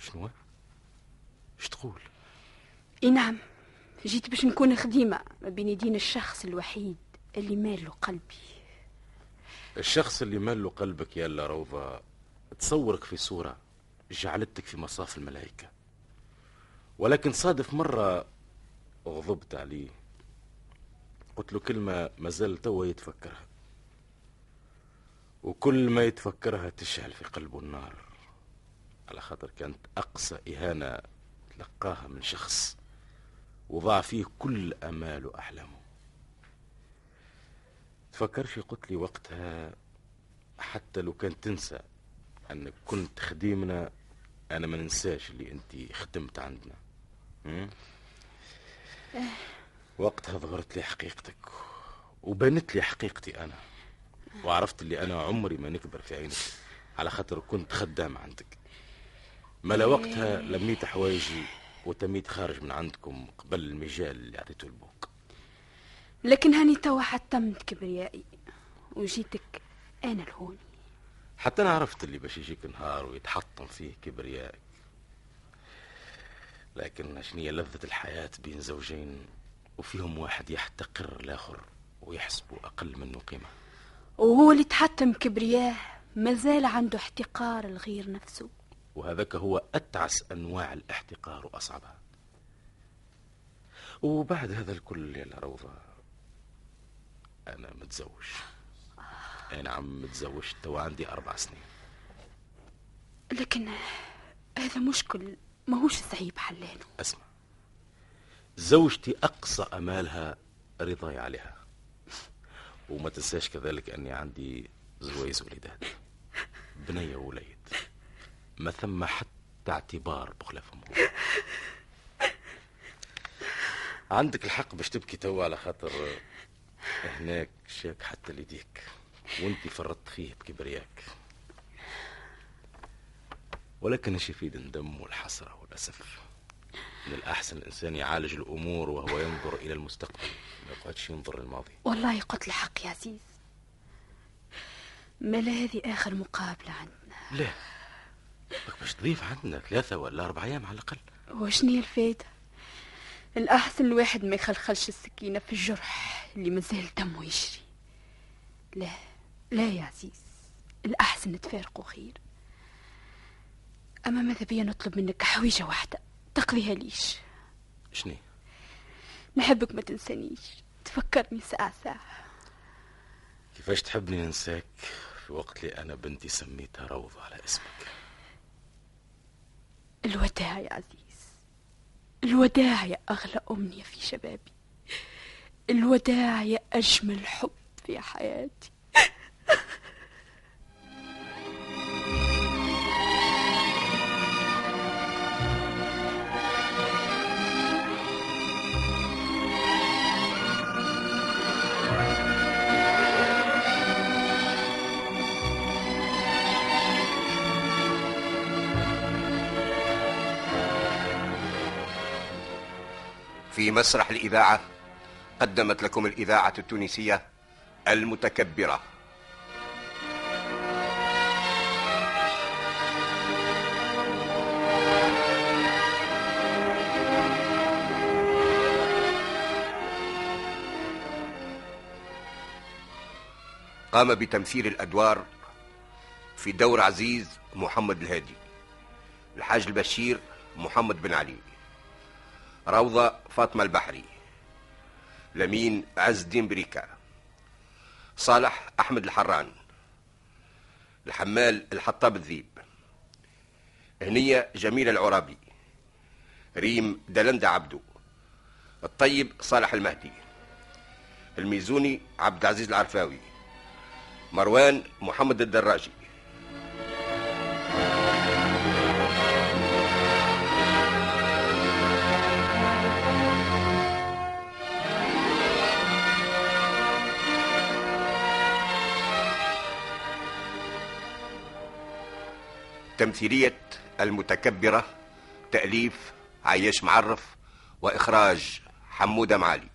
شنو؟ إيش تقول؟ إي نعم. جيت باش نكون خديمة ما بين يدين الشخص الوحيد اللي مال له قلبي. الشخص اللي مال له قلبك يا لا روضة تصورك في صورة جعلتك في مصاف الملائكة. ولكن صادف مرة غضبت عليه. قلت له كلمة ما زال توا يتفكرها. وكل ما يتفكرها تشعل في قلبه النار. على خاطر كانت أقصى إهانة تلقاها من شخص. وضع فيه كل أمال وأحلامه. تفكرش قلت لي وقتها حتى لو كان تنسى أنك كنت خديمنا أنا ما ننساش اللي أنت خدمت عندنا? وقتها ظهرت لي حقيقتك وبنت لي حقيقتي أنا وعرفت اللي أنا عمري ما نكبر في عينك على خاطر كنت خدام عندك. ملا وقتها لميت حوايجي وتميت خارج من عندكم قبل المجال اللي عطيته لبوك لكن هاني توا حتمت كبريائي وجيتك أنا الهوني. حتى أنا عرفت اللي باش يجيك نهار ويتحطم فيه كبريائك لكن شنية لذة الحياة بين زوجين وفيهم واحد يحتقر الآخر ويحسبه أقل منه قيمة؟ وهو اللي تحتم كبرياه مازال عنده احتقار الغير نفسه. وهذاك هو أتعس أنواع الاحتقار وأصعبها وبعد هذا الكل يا روضة أنا متزوج. أي نعم متزوج تو عندي أربع سنين. لكن هذا مشكل ماهوش صعيب حلانه أسمع زوجتي أقصى أمالها رضاي عليها. وما تنساش كذلك أني عندي زويز وليدات بنية ووليد. ما ثم حتى اعتبار بخلاف أمور عندك الحق باش تبكي توا على خاطر هناك شاك حتى ليديك. وانت فرطت فيه بكبرياك. ولكن إيش يفيد الندم والحسرة والأسف. من الأحسن الإنسان يعالج الأمور وهو ينظر إلى المستقبل. ما يقعدش ينظر للماضي. والله قلت الحق يا عزيز. مالا هذه آخر مقابلة عندنا. لا. باش تضيف عندنا ثلاثة ولا أربع أيام على الأقل. وشني الفايدة؟ الأحسن الواحد ما يخلخلش السكينة في الجرح اللي مازال دمه يجري لا لا يا عزيز الأحسن نتفارقوا خير. أما ماذا بيا نطلب منك حويجة واحدة؟ تقضيها ليش؟ شني نحبك ما تنسانيش. تفكرني ساعة ساعة. كيفاش تحبني ننساك في وقت اللي أنا بنتي سميتها روضة على اسمك؟ الوداع يا عزيز. الوداع يا أغلى أمنية في شبابي. الوداع يا أجمل حب في حياتي. في مسرح الإذاعة قدمت لكم الإذاعة التونسية المتكبرة. قام بتمثيل الأدوار في دور عزيز محمد الهادي الحاج البشير محمد بن علي. روضة فاطمة البحري. لمين؟ عز الدين بريكا. صالح أحمد الحران. الحمال الحطاب الذيب. هنية جميلة العرابي. ريم دلندة عبدو. الطيب صالح المهدي. الميزوني عبد العزيز العرفاوي. مروان محمد الدراجي. تمثيلية المتكبرة تأليف عياش معرف وإخراج حمودة معالي.